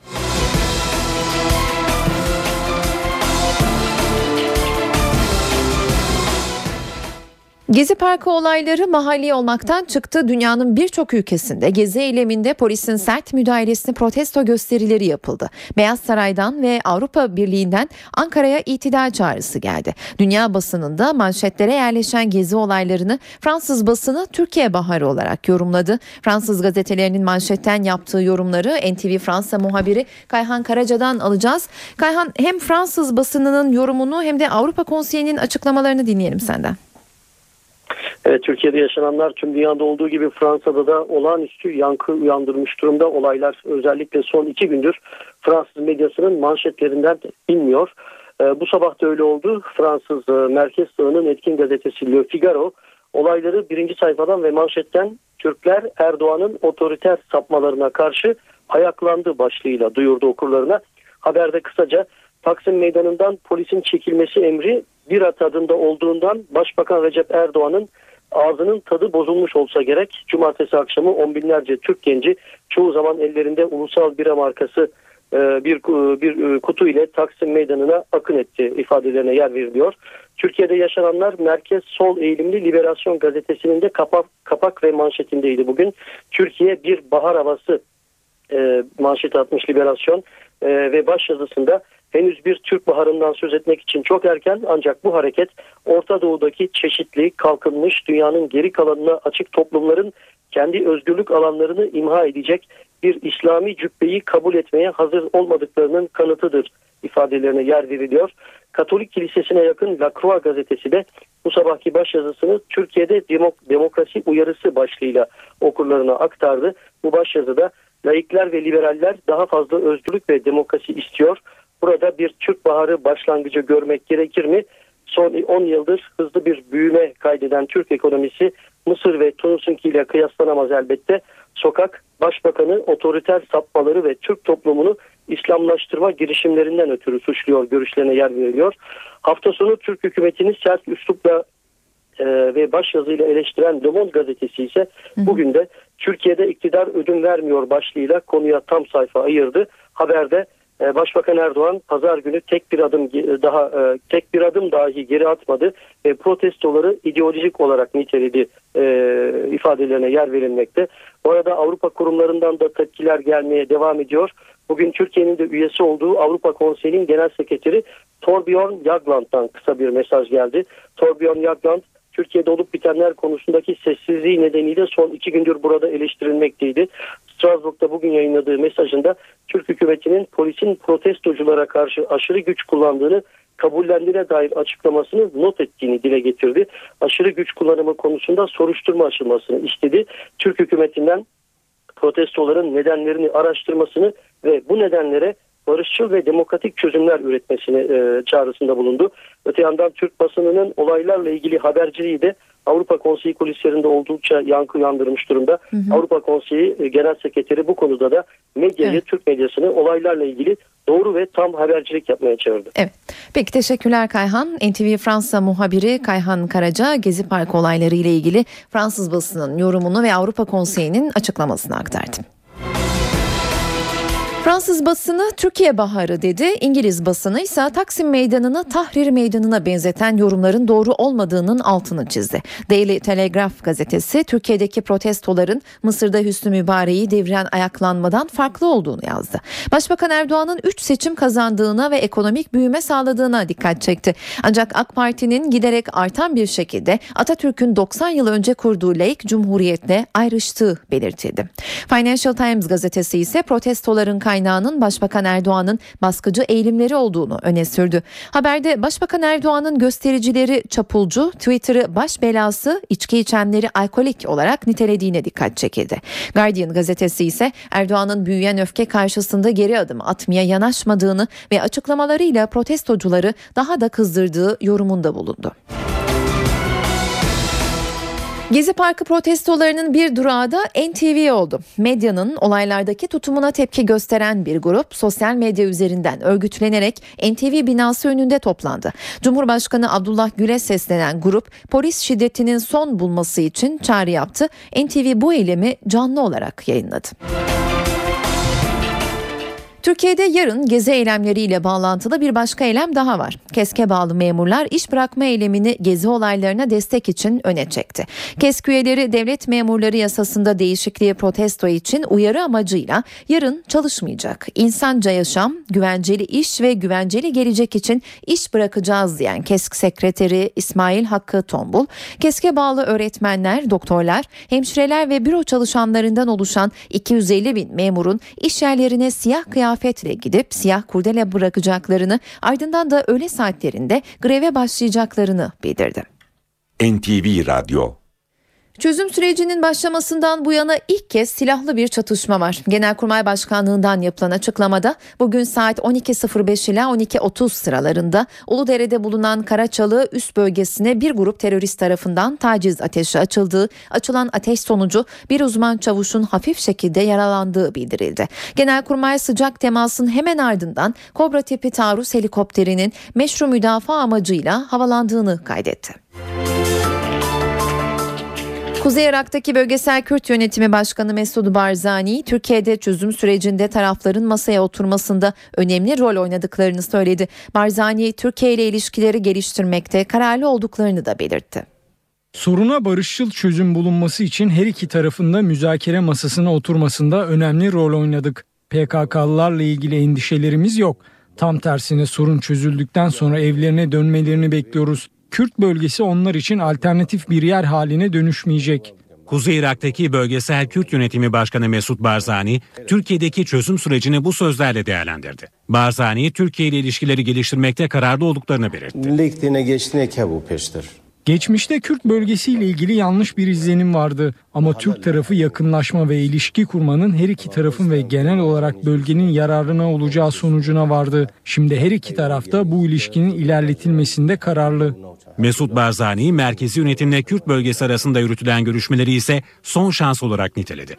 Gezi Parkı olayları mahalli olmaktan çıktı. Dünyanın birçok ülkesinde gezi eyleminde polisin sert müdahalesini protesto gösterileri yapıldı. Beyaz Saray'dan ve Avrupa Birliği'nden Ankara'ya itidal çağrısı geldi. Dünya basınında manşetlere yerleşen gezi olaylarını Fransız basını Türkiye Baharı olarak yorumladı. Fransız gazetelerinin manşetten yaptığı yorumları NTV Fransa muhabiri Kayhan Karaca'dan alacağız. Kayhan hem Fransız basınının yorumunu hem de Avrupa Konseyi'nin açıklamalarını dinleyelim senden. Türkiye'de yaşananlar tüm dünyada olduğu gibi Fransa'da da olağanüstü yankı uyandırmış durumda. Olaylar özellikle son iki gündür Fransız medyasının manşetlerinden bilmiyor. Ee, bu sabah da öyle oldu. Fransız e, merkez sağının etkin gazetesi Le Figaro olayları birinci sayfadan ve manşetten Türkler Erdoğan'ın otoriter sapmalarına karşı ayaklandı başlığıyla duyurdu okurlarına. Haberde kısaca Taksim Meydanı'ndan polisin çekilmesi emri bir tadında olduğundan Başbakan Recep Erdoğan'ın ağzının tadı bozulmuş olsa gerek. Cumartesi akşamı on binlerce Türk genci çoğu zaman ellerinde ulusal bira markası e, bir bir e, kutu ile Taksim Meydanı'na akın etti ifadelerine yer veriliyor. Türkiye'de yaşananlar merkez sol eğilimli Liberasyon gazetesinin de kapak, kapak ve manşetindeydi bugün. Türkiye bir bahar havası e, manşet atmış Liberasyon e, ve başyazısında henüz bir Türk baharından söz etmek için çok erken ancak bu hareket Orta Doğu'daki çeşitli kalkınmış dünyanın geri kalanına açık toplumların kendi özgürlük alanlarını imha edecek bir İslami cübbeyi kabul etmeye hazır olmadıklarının kanıtıdır ifadelerine yer veriliyor. Katolik Kilisesi'ne yakın La Croix gazetesi de bu sabahki başyazısını Türkiye'de demok- demokrasi uyarısı başlığıyla okurlarına aktardı. Bu başyazıda laikler ve liberaller daha fazla özgürlük ve demokrasi istiyor. Burada bir Türk Baharı başlangıcı görmek gerekir mi? Son 10 yıldır hızlı bir büyüme kaydeden Türk ekonomisi Mısır ve Tunus'unkiyle kıyaslanamaz elbette. Sokak Başbakanı otoriter sapmaları ve Türk toplumunu İslamlaştırma girişimlerinden ötürü suçluyor görüşlerine yer veriliyor. Hafta sonu Türk hükümetini sert üslupla e, ve başyazıyla eleştiren Le Monde gazetesi ise bugün de Türkiye'de iktidar ödün vermiyor başlığıyla konuya tam sayfa ayırdı. Haberde Başbakan Erdoğan pazar günü tek bir adım daha e, tek bir adım dahi geri atmadı ve protestoları ideolojik olarak niteledi e, ifadelerine yer verilmekte. Bu arada Avrupa kurumlarından da tepkiler gelmeye devam ediyor. Bugün Türkiye'nin de üyesi olduğu Avrupa Konseyi'nin genel sekreteri Torbjörn Jagland'dan kısa bir mesaj geldi. Torbjörn Jagland Türkiye'de olup bitenler konusundaki sessizliği nedeniyle son iki gündür burada eleştirilmekteydi. Strasbourg'da bugün yayınladığı mesajında Türk hükümetinin polisin protestoculara karşı aşırı güç kullandığını kabullendiğine dair açıklamasını not ettiğini dile getirdi. Aşırı güç kullanımı konusunda soruşturma açılmasını istedi. Türk hükümetinden protestoların nedenlerini araştırmasını ve bu nedenlere barışçıl ve demokratik çözümler üretmesini e, çağrısında bulundu. Öte yandan Türk basınının olaylarla ilgili haberciliği de Avrupa Konseyi kulislerinde oldukça yankı uyandırmış durumda. Hı hı. Avrupa Konseyi e, Genel Sekreteri bu konuda da medyayı, Evet. Türk medyasını olaylarla ilgili doğru ve tam habercilik yapmaya çağırdı. Evet. Peki teşekkürler Kayhan. NTV Fransa muhabiri Kayhan Karaca Gezi Park olayları ile ilgili Fransız basının yorumunu ve Avrupa Konseyi'nin açıklamasını aktardı. Fransız basını Türkiye Baharı dedi. İngiliz basını ise Taksim Meydanı'nı Tahrir Meydanı'na benzeten yorumların doğru olmadığının altını çizdi. Daily Telegraph gazetesi Türkiye'deki protestoların Mısır'da Hüsnü Mübarek'i deviren ayaklanmadan farklı olduğunu yazdı. Başbakan Erdoğan'ın 3 seçim kazandığına ve ekonomik büyüme sağladığına dikkat çekti. Ancak AK Parti'nin giderek artan bir şekilde Atatürk'ün 90 yıl önce kurduğu laik cumhuriyetle ayrıştığı belirtildi. Financial Times gazetesi ise protestoların kaynağının Başbakan Erdoğan'ın baskıcı eğilimleri olduğunu öne sürdü. Haberde Başbakan Erdoğan'ın göstericileri çapulcu, Twitter'ı baş belası, içki içenleri alkolik olarak nitelediğine dikkat çekildi. Guardian gazetesi ise Erdoğan'ın büyüyen öfke karşısında geri adım atmaya yanaşmadığını ve açıklamalarıyla protestocuları daha da kızdırdığı yorumunda bulundu. Gezi Parkı protestolarının bir durağı da NTV oldu. Medyanın olaylardaki tutumuna tepki gösteren bir grup sosyal medya üzerinden örgütlenerek NTV binası önünde toplandı. Cumhurbaşkanı Abdullah Gül'e seslenen grup polis şiddetinin son bulması için çağrı yaptı. NTV bu eylemi canlı olarak yayınladı. Türkiye'de yarın gezi eylemleriyle bağlantılı bir başka eylem daha var. KESK'e bağlı memurlar iş bırakma eylemini gezi olaylarına destek için öne çekti. KESK üyeleri devlet memurları yasasında değişikliği protesto için uyarı amacıyla yarın çalışmayacak. İnsanca yaşam, güvenceli iş ve güvenceli gelecek için iş bırakacağız diyen KESK sekreteri İsmail Hakkı Tombul, KESK'e bağlı öğretmenler, doktorlar, hemşireler ve büro çalışanlarından oluşan 250 bin memurun iş yerlerine siyah kıyafetle gidip siyah kurdele bırakacaklarını ardından da öğle saatlerinde greve başlayacaklarını bildirdi. NTV Radyo Çözüm sürecinin başlamasından bu yana ilk kez silahlı bir çatışma var. Genelkurmay Başkanlığından yapılan açıklamada bugün saat 12.05 ila 12.30 sıralarında Uludere'de bulunan Karaçalı üst bölgesine bir grup terörist tarafından taciz ateşi açıldığı, açılan ateş sonucu bir uzman çavuşun hafif şekilde yaralandığı bildirildi. Genelkurmay sıcak temasın hemen ardından Kobra tipi taarruz helikopterinin meşru müdafaa amacıyla havalandığını kaydetti. Kuzey Irak'taki bölgesel Kürt yönetimi başkanı Mesud Barzani, Türkiye'de çözüm sürecinde tarafların masaya oturmasında önemli rol oynadıklarını söyledi. Barzani, Türkiye ile ilişkileri geliştirmekte kararlı olduklarını da belirtti. Soruna barışçıl çözüm bulunması için her iki tarafında müzakere masasına oturmasında önemli rol oynadık. PKK'lılarla ilgili endişelerimiz yok. Tam tersine sorun çözüldükten sonra evlerine dönmelerini bekliyoruz. Kürt bölgesi onlar için alternatif bir yer haline dönüşmeyecek. Kuzey Irak'taki bölgesel Kürt yönetimi başkanı Mesut Barzani, Türkiye'deki çözüm sürecini bu sözlerle değerlendirdi. Barzani, Türkiye ile ilişkileri geliştirmekte kararlı olduklarını belirtti. Geçmişte Kürt bölgesiyle ilgili yanlış bir izlenim vardı ama Türk tarafı yakınlaşma ve ilişki kurmanın her iki tarafın ve genel olarak bölgenin yararına olacağı sonucuna vardı. Şimdi her iki tarafta bu ilişkinin ilerletilmesinde kararlı. Mesut Barzani, merkezi yönetimle Kürt bölgesi arasında yürütülen görüşmeleri ise son şans olarak niteledi.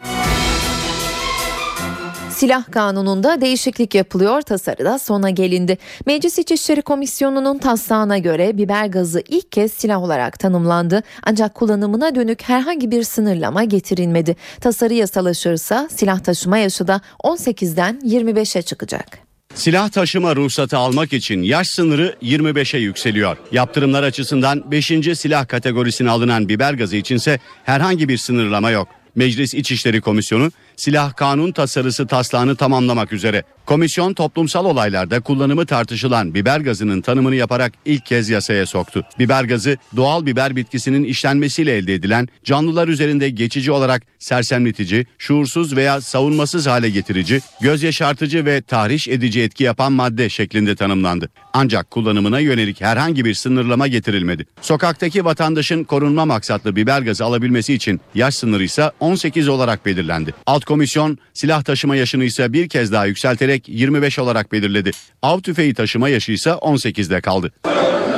Silah kanununda değişiklik yapılıyor tasarıda sona gelindi. Meclis İçişleri Komisyonu'nun taslağına göre biber gazı ilk kez silah olarak tanımlandı. Ancak kullanımına dönük herhangi bir sınırlama getirilmedi. Tasarı yasalaşırsa silah taşıma yaşı da 18'den 25'e çıkacak. Silah taşıma ruhsatı almak için yaş sınırı 25'e yükseliyor. Yaptırımlar açısından 5. silah kategorisine alınan biber gazı içinse herhangi bir sınırlama yok. Meclis İçişleri Komisyonu silah kanun tasarısı taslağını tamamlamak üzere. Komisyon toplumsal olaylarda kullanımı tartışılan biber gazının tanımını yaparak ilk kez yasaya soktu. Biber gazı doğal biber bitkisinin işlenmesiyle elde edilen canlılar üzerinde geçici olarak sersemletici, şuursuz veya savunmasız hale getirici, göz yaşartıcı ve tahriş edici etki yapan madde şeklinde tanımlandı. Ancak kullanımına yönelik herhangi bir sınırlama getirilmedi. Sokaktaki vatandaşın korunma maksatlı biber gazı alabilmesi için yaş sınırı ise 18 olarak belirlendi. Alt komisyon silah taşıma yaşını ise bir kez daha yükselterek 25 olarak belirledi. Av tüfeği taşıma yaşı ise 18'de kaldı.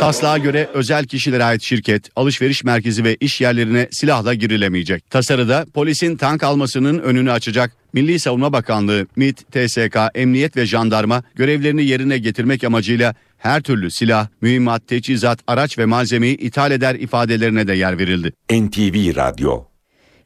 Taslağa göre özel kişilere ait şirket, alışveriş merkezi ve iş yerlerine silahla girilemeyecek. Tasarıda polisin tank almasının önünü açacak Milli Savunma Bakanlığı, MİT, TSK, Emniyet ve Jandarma görevlerini yerine getirmek amacıyla her türlü silah, mühimmat, teçhizat, araç ve malzemeyi ithal eder ifadelerine de yer verildi. NTV Radyo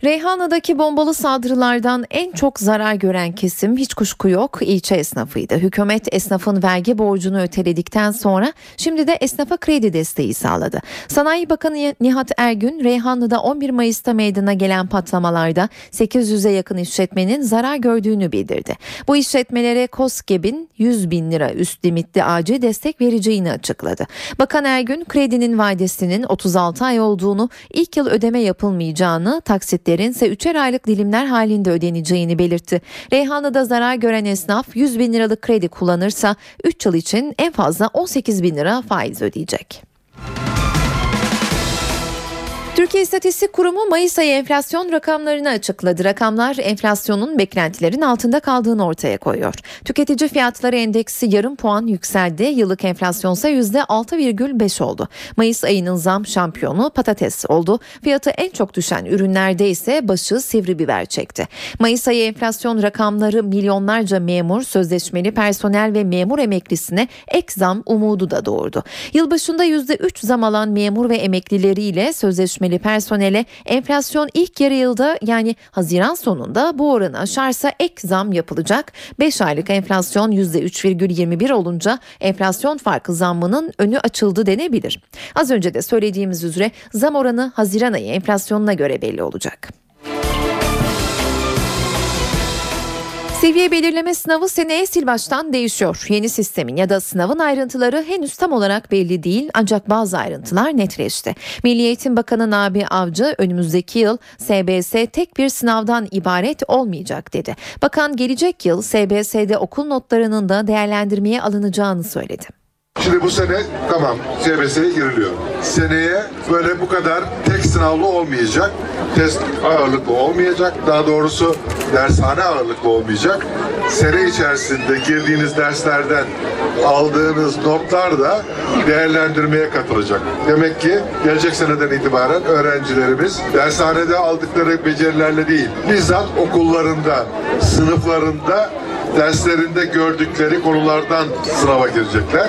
Reyhanlı'daki bombalı saldırılardan en çok zarar gören kesim hiç kuşku yok ilçe esnafıydı. Hükümet esnafın vergi borcunu öteledikten sonra şimdi de esnafa kredi desteği sağladı. Sanayi Bakanı Nihat Ergün Reyhanlı'da 11 Mayıs'ta meydana gelen patlamalarda 800'e yakın işletmenin zarar gördüğünü bildirdi. Bu işletmelere KOSGEB'in 100 bin lira üst limitli acil destek vereceğini açıkladı. Bakan Ergün kredinin vadesinin 36 ay olduğunu ilk yıl ödeme yapılmayacağını taksit taksitlerin ise üçer aylık dilimler halinde ödeneceğini belirtti. Reyhanlı'da zarar gören esnaf 100 bin liralık kredi kullanırsa 3 yıl için en fazla 18 bin lira faiz ödeyecek. Türkiye İstatistik Kurumu Mayıs ayı enflasyon rakamlarını açıkladı. Rakamlar enflasyonun beklentilerin altında kaldığını ortaya koyuyor. Tüketici fiyatları endeksi yarım puan yükseldi. Yıllık enflasyonsa %6,5 oldu. Mayıs ayının zam şampiyonu patates oldu. Fiyatı en çok düşen ürünlerde ise başı sivri biber çekti. Mayıs ayı enflasyon rakamları milyonlarca memur, sözleşmeli personel ve memur emeklisine ek zam umudu da doğurdu. Yılbaşında %3 zam alan memur ve emeklileriyle sözleşmeli sözleşmeli personele enflasyon ilk yarı yılda yani Haziran sonunda bu oranı aşarsa ek zam yapılacak. 5 aylık enflasyon %3,21 olunca enflasyon farkı zammının önü açıldı denebilir. Az önce de söylediğimiz üzere zam oranı Haziran ayı enflasyonuna göre belli olacak. Seviye belirleme sınavı seneye sil baştan değişiyor. Yeni sistemin ya da sınavın ayrıntıları henüz tam olarak belli değil ancak bazı ayrıntılar netleşti. Milli Eğitim Bakanı Nabi Avcı önümüzdeki yıl SBS tek bir sınavdan ibaret olmayacak dedi. Bakan gelecek yıl SBS'de okul notlarının da değerlendirmeye alınacağını söyledi. Şimdi bu sene tamam CBS'ye giriliyor. Seneye böyle bu kadar tek sınavlı olmayacak. Test ağırlıklı olmayacak. Daha doğrusu dershane ağırlıklı olmayacak. Sene içerisinde girdiğiniz derslerden aldığınız notlar da değerlendirmeye katılacak. Demek ki gelecek seneden itibaren öğrencilerimiz dershanede aldıkları becerilerle değil, bizzat okullarında, sınıflarında derslerinde gördükleri konulardan sınava girecekler.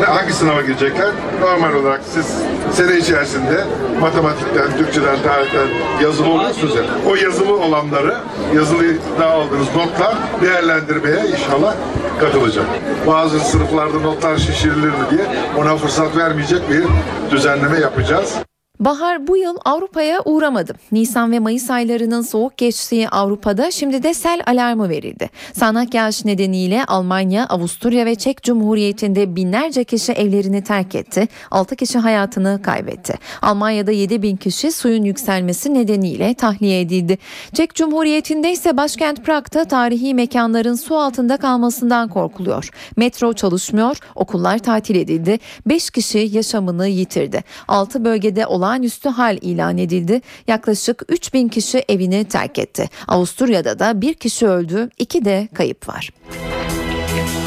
Ne hangi sınava girecekler? Normal olarak siz sene içerisinde matematikten, Türkçeden, tarihten yazılı oluyorsunuz ya. O yazılı olanları, yazılı da aldığınız notlar değerlendirmeye inşallah katılacak. Bazı sınıflarda notlar şişirilir mi diye ona fırsat vermeyecek bir düzenleme yapacağız. Bahar bu yıl Avrupa'ya uğramadı. Nisan ve Mayıs aylarının soğuk geçtiği Avrupa'da şimdi de sel alarmı verildi. Sağanak yağış nedeniyle Almanya, Avusturya ve Çek Cumhuriyeti'nde binlerce kişi evlerini terk etti. 6 kişi hayatını kaybetti. Almanya'da 7 bin kişi suyun yükselmesi nedeniyle tahliye edildi. Çek Cumhuriyeti'nde ise başkent Prag'da tarihi mekanların su altında kalmasından korkuluyor. Metro çalışmıyor, okullar tatil edildi. 5 kişi yaşamını yitirdi. 6 bölgede olan olağanüstü hal ilan edildi. Yaklaşık 3 bin kişi evini terk etti. Avusturya'da da bir kişi öldü, iki de kayıp var.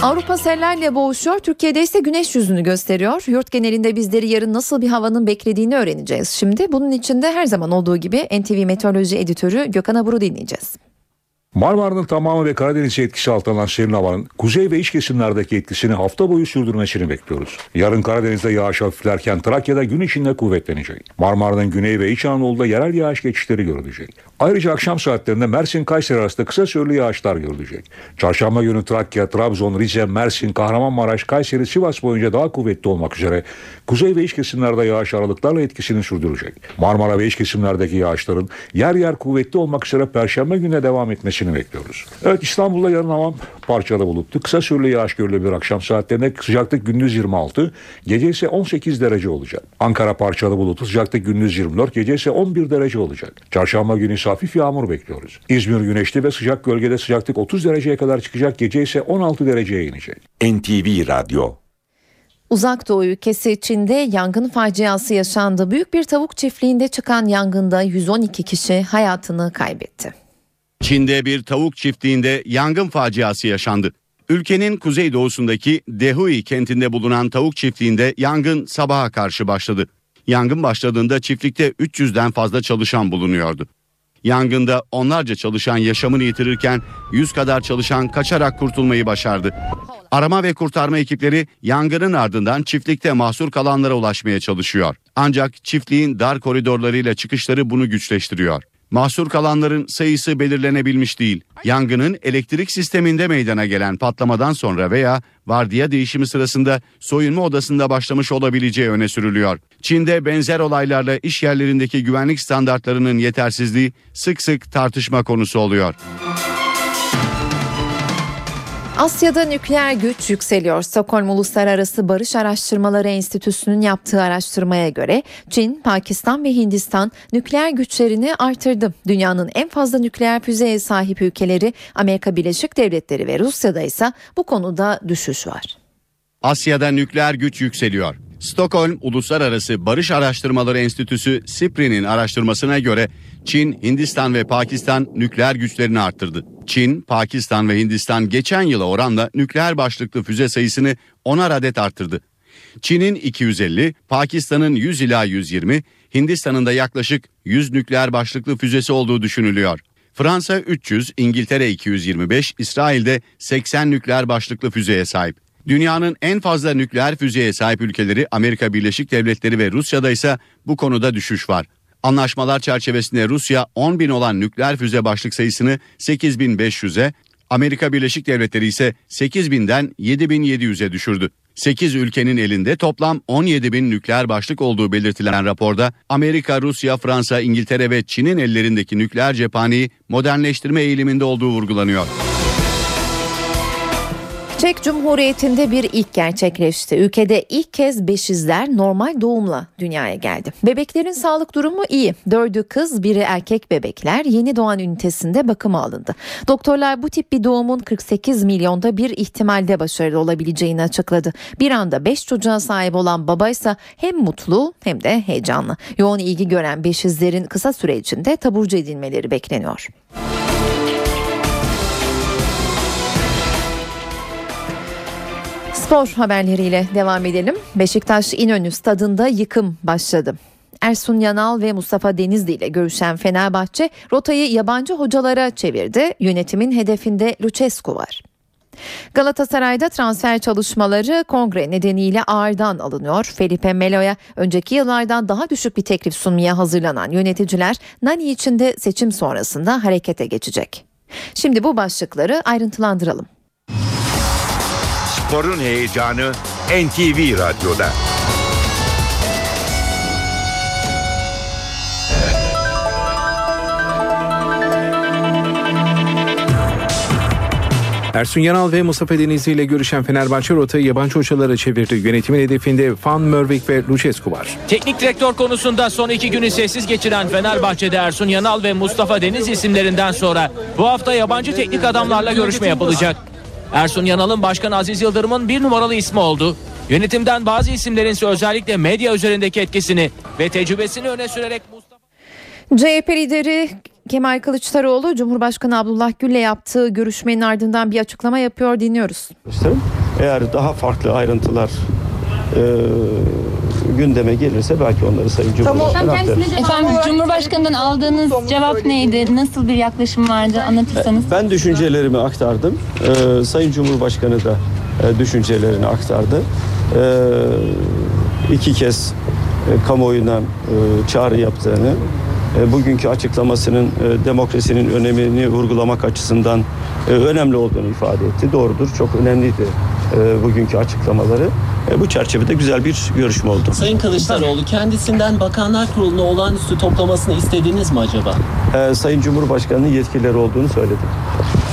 Avrupa sellerle boğuşuyor. Türkiye'de ise güneş yüzünü gösteriyor. Yurt genelinde bizleri yarın nasıl bir havanın beklediğini öğreneceğiz şimdi. Bunun için de her zaman olduğu gibi NTV Meteoroloji Editörü Gökhan Abur'u dinleyeceğiz. Marmara'nın tamamı ve Karadeniz'e etkisi altına alan serin havanın kuzey ve iç kesimlerdeki etkisini hafta boyu sürdürmesini bekliyoruz. Yarın Karadeniz'de yağış hafiflerken Trakya'da gün içinde kuvvetlenecek. Marmara'nın güney ve iç Anadolu'da yerel yağış geçişleri görülecek. Ayrıca akşam saatlerinde Mersin Kayseri arasında kısa süreli yağışlar görülecek. Çarşamba günü Trakya, Trabzon, Rize, Mersin, Kahramanmaraş, Kayseri, Sivas boyunca daha kuvvetli olmak üzere kuzey ve iç kesimlerde yağış aralıklarla etkisini sürdürecek. Marmara ve iç kesimlerdeki yağışların yer yer kuvvetli olmak üzere Perşembe gününe devam etmesini bekliyoruz. Evet İstanbul'da yarın hava parçalı bulutlu. Kısa süreli yağış görülebilir akşam saatlerinde. Sıcaklık gündüz 26, gece ise 18 derece olacak. Ankara parçalı bulutlu. Sıcaklık gündüz 24, gece ise 11 derece olacak. Çarşamba günü ise hafif yağmur bekliyoruz. İzmir güneşli ve sıcak bölgede sıcaklık 30 dereceye kadar çıkacak. Gece ise 16 dereceye inecek. NTV Radyo Uzak Doğu ülkesi Çin'de yangın faciası yaşandı. Büyük bir tavuk çiftliğinde çıkan yangında 112 kişi hayatını kaybetti. Çin'de bir tavuk çiftliğinde yangın faciası yaşandı. Ülkenin kuzeydoğusundaki Dehui kentinde bulunan tavuk çiftliğinde yangın sabaha karşı başladı. Yangın başladığında çiftlikte 300'den fazla çalışan bulunuyordu. Yangında onlarca çalışan yaşamını yitirirken 100 kadar çalışan kaçarak kurtulmayı başardı. Arama ve kurtarma ekipleri yangının ardından çiftlikte mahsur kalanlara ulaşmaya çalışıyor. Ancak çiftliğin dar koridorlarıyla çıkışları bunu güçleştiriyor. Mahsur kalanların sayısı belirlenebilmiş değil. Yangının elektrik sisteminde meydana gelen patlamadan sonra veya vardiya değişimi sırasında soyunma odasında başlamış olabileceği öne sürülüyor. Çin'de benzer olaylarla iş yerlerindeki güvenlik standartlarının yetersizliği sık sık tartışma konusu oluyor. Asya'da nükleer güç yükseliyor. Stockholm Uluslararası Barış Araştırmaları Enstitüsü'nün yaptığı araştırmaya göre Çin, Pakistan ve Hindistan nükleer güçlerini artırdı. Dünyanın en fazla nükleer füzeye sahip ülkeleri Amerika Birleşik Devletleri ve Rusya'da ise bu konuda düşüş var. Asya'da nükleer güç yükseliyor. Stockholm Uluslararası Barış Araştırmaları Enstitüsü SIPRI'nin araştırmasına göre Çin, Hindistan ve Pakistan nükleer güçlerini arttırdı. Çin, Pakistan ve Hindistan geçen yıla oranla nükleer başlıklı füze sayısını 10'ar adet arttırdı. Çin'in 250, Pakistan'ın 100 ila 120, Hindistan'ın da yaklaşık 100 nükleer başlıklı füzesi olduğu düşünülüyor. Fransa 300, İngiltere 225, İsrail'de 80 nükleer başlıklı füzeye sahip. Dünyanın en fazla nükleer füzeye sahip ülkeleri Amerika Birleşik Devletleri ve Rusya'da ise bu konuda düşüş var. Anlaşmalar çerçevesinde Rusya 10 bin olan nükleer füze başlık sayısını 8500'e, Amerika Birleşik Devletleri ise 8000'den 7700'e düşürdü. 8 ülkenin elinde toplam 17 bin nükleer başlık olduğu belirtilen raporda Amerika, Rusya, Fransa, İngiltere ve Çin'in ellerindeki nükleer cephaneyi modernleştirme eğiliminde olduğu vurgulanıyor. Çek Cumhuriyeti'nde bir ilk gerçekleşti. Ülkede ilk kez beşizler normal doğumla dünyaya geldi. Bebeklerin sağlık durumu iyi. Dördü kız, biri erkek bebekler yeni doğan ünitesinde bakıma alındı. Doktorlar bu tip bir doğumun 48 milyonda bir ihtimalde başarılı olabileceğini açıkladı. Bir anda 5 çocuğa sahip olan baba ise hem mutlu hem de heyecanlı. Yoğun ilgi gören beşizlerin kısa süre içinde taburcu edilmeleri bekleniyor. Spor haberleriyle devam edelim. Beşiktaş İnönü stadında yıkım başladı. Ersun Yanal ve Mustafa Denizli ile görüşen Fenerbahçe rotayı yabancı hocalara çevirdi. Yönetimin hedefinde Lucescu var. Galatasaray'da transfer çalışmaları kongre nedeniyle ağırdan alınıyor. Felipe Melo'ya önceki yıllardan daha düşük bir teklif sunmaya hazırlanan yöneticiler Nani için de seçim sonrasında harekete geçecek. Şimdi bu başlıkları ayrıntılandıralım. Sporun heyecanı NTV Radyo'da. Ersun Yanal ve Mustafa Denizli ile görüşen Fenerbahçe rotayı yabancı hocalara çevirdi. Yönetimin hedefinde Van Merwijk ve Lucescu var. Teknik direktör konusunda son iki günü sessiz geçiren Fenerbahçe'de Ersun Yanal ve Mustafa Deniz isimlerinden sonra bu hafta yabancı teknik adamlarla görüşme yapılacak. Ersun Yanal'ın Başkan Aziz Yıldırım'ın bir numaralı ismi oldu. Yönetimden bazı isimlerin ise özellikle medya üzerindeki etkisini ve tecrübesini öne sürerek Mustafa CHP lideri Kemal Kılıçdaroğlu Cumhurbaşkanı Abdullah Gül'le yaptığı görüşmenin ardından bir açıklama yapıyor dinliyoruz. Eğer daha farklı ayrıntılar e, gündeme gelirse belki onları Sayın Cumhurbaşkanı aktarır. Efendim Cumhurbaşkanı'ndan aldığınız cevap neydi? Nasıl bir yaklaşım vardı? Anlatırsanız. Ben düşüncelerimi aktardım. Ee, Sayın Cumhurbaşkanı da e, düşüncelerini aktardı. Ee, iki kez e, kamuoyuna e, çağrı yaptığını, e, bugünkü açıklamasının e, demokrasinin önemini vurgulamak açısından e, önemli olduğunu ifade etti. Doğrudur, çok önemliydi e, bugünkü açıklamaları. E, bu çerçevede güzel bir görüşme oldu. Sayın Kılıçdaroğlu kendisinden Bakanlar Kurulu'na olağanüstü toplamasını istediniz mi acaba? Ee, Sayın Cumhurbaşkanı'nın yetkileri olduğunu söyledim.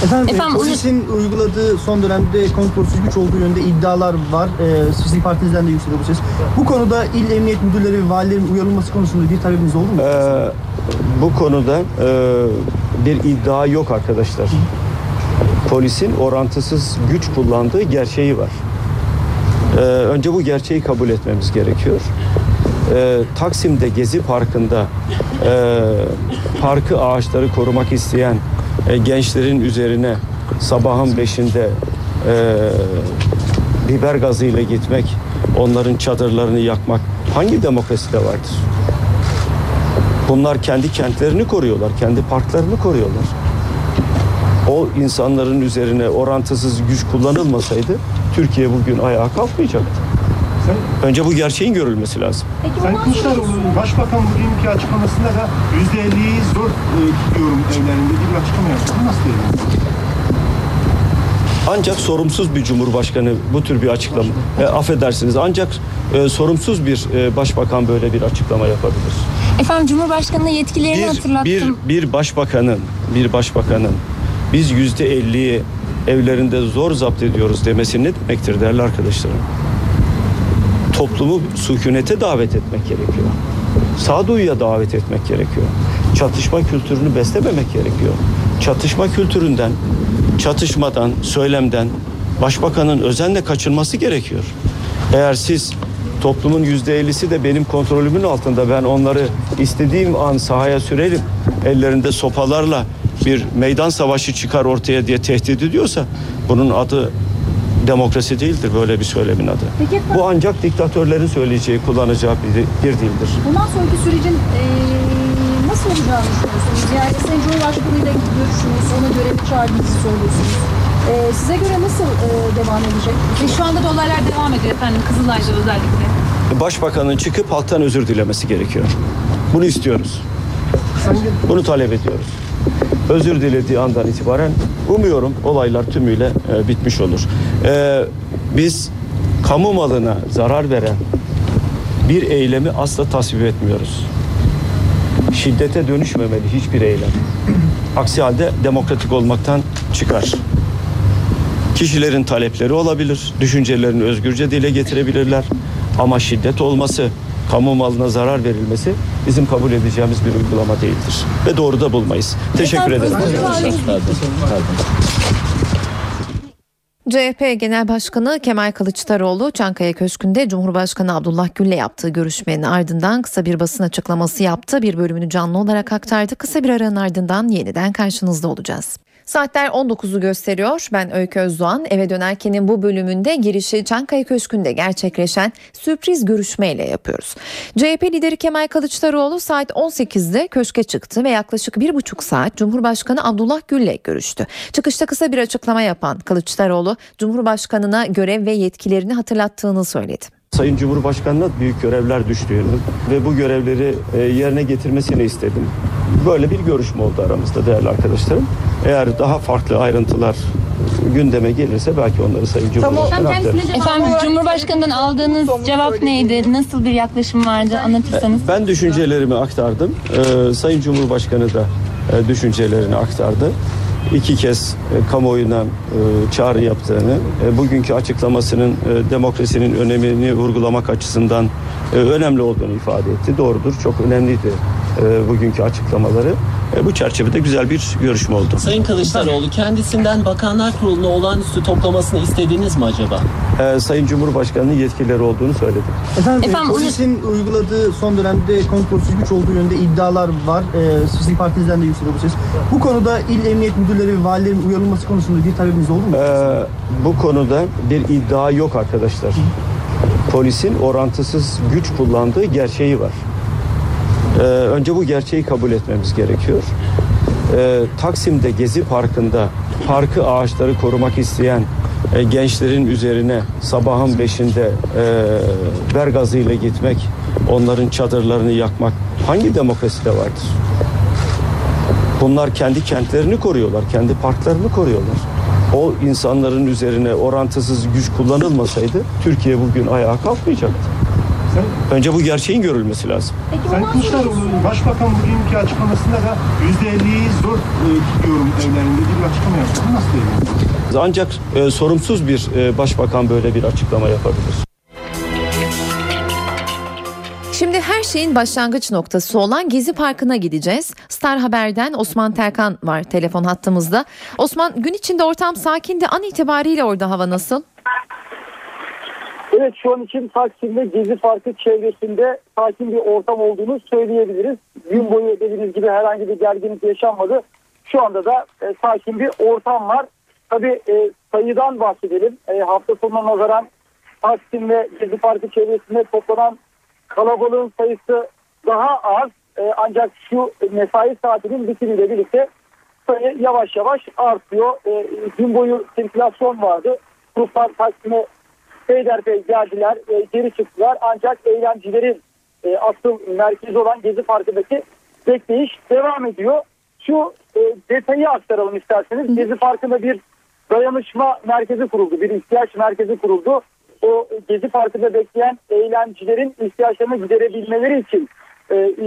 Efendim, Efendim, e, polisin uyguladığı son dönemde kontrolsüz güç olduğu yönünde iddialar var. Ee, sizin partinizden de yükseliyor bu ses. Bu konuda il emniyet müdürleri ve valilerin uyarılması konusunda bir talebiniz oldu mu? Ee, bu konuda e, bir iddia yok arkadaşlar. Polisin orantısız güç kullandığı gerçeği var. Ee, önce bu gerçeği kabul etmemiz gerekiyor. Ee, Taksim'de Gezi Parkı'nda e, parkı ağaçları korumak isteyen e, gençlerin üzerine sabahın beşinde e, biber gazıyla gitmek, onların çadırlarını yakmak hangi demokraside vardır? Bunlar kendi kentlerini koruyorlar, kendi parklarını koruyorlar. O insanların üzerine orantısız güç kullanılmasaydı Türkiye bugün ayağa kalkmayacaktı. Önce bu gerçeğin görülmesi lazım. Sayın Kılıçdaroğlu, Başbakan bugünkü açıklamasında da %50'yi zor e, tutuyorum evlerinde diye bir açıklama yaptı. Bu nasıl değerlendiriyorsunuz? Ancak sorumsuz bir cumhurbaşkanı bu tür bir açıklama, e, affedersiniz ancak e, sorumsuz bir e, başbakan böyle bir açıklama yapabilir. Efendim Cumhurbaşkanı'na yetkilerini Bir, hatırlattım. bir, bir başbakanın, bir başbakanın biz yüzde elliyi evlerinde zor zapt ediyoruz demesi ne demektir değerli arkadaşlarım? Toplumu sükunete davet etmek gerekiyor. Sağduyuya davet etmek gerekiyor. Çatışma kültürünü beslememek gerekiyor. Çatışma kültüründen, çatışmadan, söylemden başbakanın özenle kaçınması gerekiyor. Eğer siz toplumun yüzde ellisi de benim kontrolümün altında ben onları istediğim an sahaya sürerim ellerinde sopalarla bir meydan savaşı çıkar ortaya diye tehdit ediyorsa bunun adı demokrasi değildir böyle bir söylemin adı. Peki, Bu ancak diktatörlerin söyleyeceği, kullanacağı bir, bir dildir. Bundan sonraki sürecin eee, nasıl olacağını düşünüyorsunuz? Yani Sayın Cumhurbaşkanı'yla görüşünüz, ona göre bir çağrınızı söylüyorsunuz. Eee, size göre nasıl eee, devam edecek? Ve şu anda da olaylar devam ediyor efendim Kızılay'da özellikle. Başbakanın çıkıp halktan özür dilemesi gerekiyor. Bunu istiyoruz. Bunu talep ediyoruz. Özür dilediği andan itibaren umuyorum olaylar tümüyle e, bitmiş olur. E, biz kamu malına zarar veren bir eylemi asla tasvip etmiyoruz. Şiddete dönüşmemeli hiçbir eylem. Aksi halde demokratik olmaktan çıkar. Kişilerin talepleri olabilir, düşüncelerini özgürce dile getirebilirler. Ama şiddet olması, kamu malına zarar verilmesi bizim kabul edeceğimiz bir uygulama değildir. Ve doğru da bulmayız. Teşekkür ederim. CHP Genel Başkanı Kemal Kılıçdaroğlu Çankaya Köşkü'nde Cumhurbaşkanı Abdullah Gül'le yaptığı görüşmenin ardından kısa bir basın açıklaması yaptı. Bir bölümünü canlı olarak aktardı. Kısa bir aranın ardından yeniden karşınızda olacağız. Saatler 19'u gösteriyor. Ben Öykü Özdoğan. Eve dönerkenin bu bölümünde girişi Çankaya Köşkü'nde gerçekleşen sürpriz görüşmeyle yapıyoruz. CHP lideri Kemal Kılıçdaroğlu saat 18'de köşke çıktı ve yaklaşık bir buçuk saat Cumhurbaşkanı Abdullah Gül'le görüştü. Çıkışta kısa bir açıklama yapan Kılıçdaroğlu, Cumhurbaşkanına görev ve yetkilerini hatırlattığını söyledi. Sayın Cumhurbaşkanı'na büyük görevler düştüğünü ve bu görevleri e, yerine getirmesini istedim. Böyle bir görüşme oldu aramızda değerli arkadaşlarım. Eğer daha farklı ayrıntılar gündeme gelirse belki onları Sayın Cumhurbaşkanı aktarır. Efendim Cumhurbaşkanı'ndan aldığınız cevap neydi? Nasıl bir yaklaşım vardı? Anlatırsanız. Ben düşüncelerimi aktardım. Ee, Sayın Cumhurbaşkanı da e, düşüncelerini aktardı. İki kez e, kamuoyuna e, çağrı yaptığını, e, bugünkü açıklamasının e, demokrasinin önemini vurgulamak açısından önemli olduğunu ifade etti. Doğrudur, çok önemliydi bugünkü açıklamaları. E, bu çerçevede güzel bir görüşme oldu. Sayın Kılıçdaroğlu kendisinden Bakanlar Kurulu'na olağanüstü toplamasını istediniz mi acaba? E, Sayın Cumhurbaşkanı'nın yetkileri olduğunu söyledim. Efendim, Efendim, e, polisin uyguladığı son dönemde kontrolsüz güç olduğu yönünde iddialar var. Ee, sizin partinizden de yükseliyor bu ses. Bu konuda il emniyet müdürleri ve valilerin uyarılması konusunda bir talebiniz oldu mu? Ee, bu konuda bir iddia yok arkadaşlar. Polisin orantısız güç kullandığı gerçeği var. Ee, önce bu gerçeği kabul etmemiz gerekiyor. Ee, Taksim'de Gezi Parkı'nda parkı ağaçları korumak isteyen e, gençlerin üzerine sabahın beşinde e, ver gazıyla gitmek, onların çadırlarını yakmak hangi demokraside vardır? Bunlar kendi kentlerini koruyorlar, kendi parklarını koruyorlar. O insanların üzerine orantısız güç kullanılmasaydı Türkiye bugün ayağa kalkmayacaktı. Önce bu gerçeğin görülmesi lazım. Sayın Kılıçdaroğlu Başbakan bugünkü açıklamasında da %50'yi zor e, tutuyorum evlerinde bir açıklama yaptı. Nasıl değerlendiriyorsunuz? Ancak e, sorumsuz bir e, başbakan böyle bir açıklama yapabilir. Şimdi her şeyin başlangıç noktası olan Gezi Parkı'na gideceğiz. Star Haber'den Osman Terkan var telefon hattımızda. Osman gün içinde ortam sakindi. An itibariyle orada hava nasıl? Evet şu an için Taksim'de Gezi Parkı çevresinde sakin bir ortam olduğunu söyleyebiliriz. Gün boyu dediğiniz gibi herhangi bir gerginlik yaşanmadı. Şu anda da e, sakin bir ortam var. Tabii e, sayıdan bahsedelim. E, hafta sonuna nazaran Taksim ve Gezi Parkı çevresinde toplanan kalabalığın sayısı daha az. E, ancak şu mesai saatinin bitimiyle birlikte sayı yavaş yavaş artıyor. E, gün boyu sirkülasyon vardı. Gruplar Taksim'e peyderpey geldiler, e, geri çıktılar. Ancak eğlencilerin e, asıl merkezi olan Gezi Parkı'ndaki bekleyiş devam ediyor. Şu e, detayı aktaralım isterseniz. Gezi Parkı'nda bir dayanışma merkezi kuruldu, bir ihtiyaç merkezi kuruldu. O Gezi Parkı'nda bekleyen eğlencilerin ihtiyaçlarını giderebilmeleri için e, e,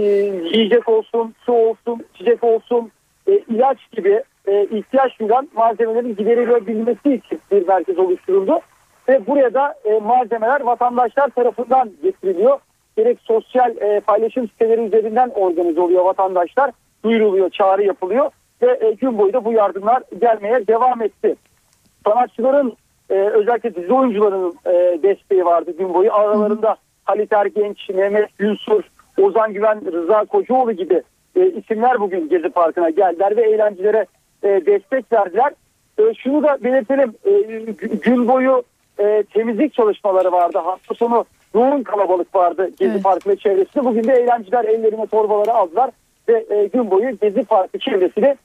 yiyecek olsun, su olsun, çiçek olsun, e, ilaç gibi e, ihtiyaç duyan malzemelerin giderilebilmesi için bir merkez oluşturuldu. Ve buraya da e, malzemeler vatandaşlar tarafından getiriliyor. Gerek sosyal e, paylaşım siteleri üzerinden organize oluyor vatandaşlar. Duyuruluyor, çağrı yapılıyor. Ve e, gün boyu da bu yardımlar gelmeye devam etti. Sanatçıların e, özellikle dizi oyuncularının e, desteği vardı gün boyu. Aralarında Halit Ergenç, Mehmet Gülsur, Ozan Güven, Rıza Kocaoğlu gibi e, isimler bugün Gezi Parkı'na geldiler ve eğlencelere e, destek verdiler. E, şunu da belirtelim, e, gün boyu e, temizlik çalışmaları vardı. Hafta sonu yoğun kalabalık vardı Gezi Evet. Parkı ve çevresinde. Bugün de eğlenciler ellerine torbaları aldılar ve e, gün boyu Gezi Parkı çevresini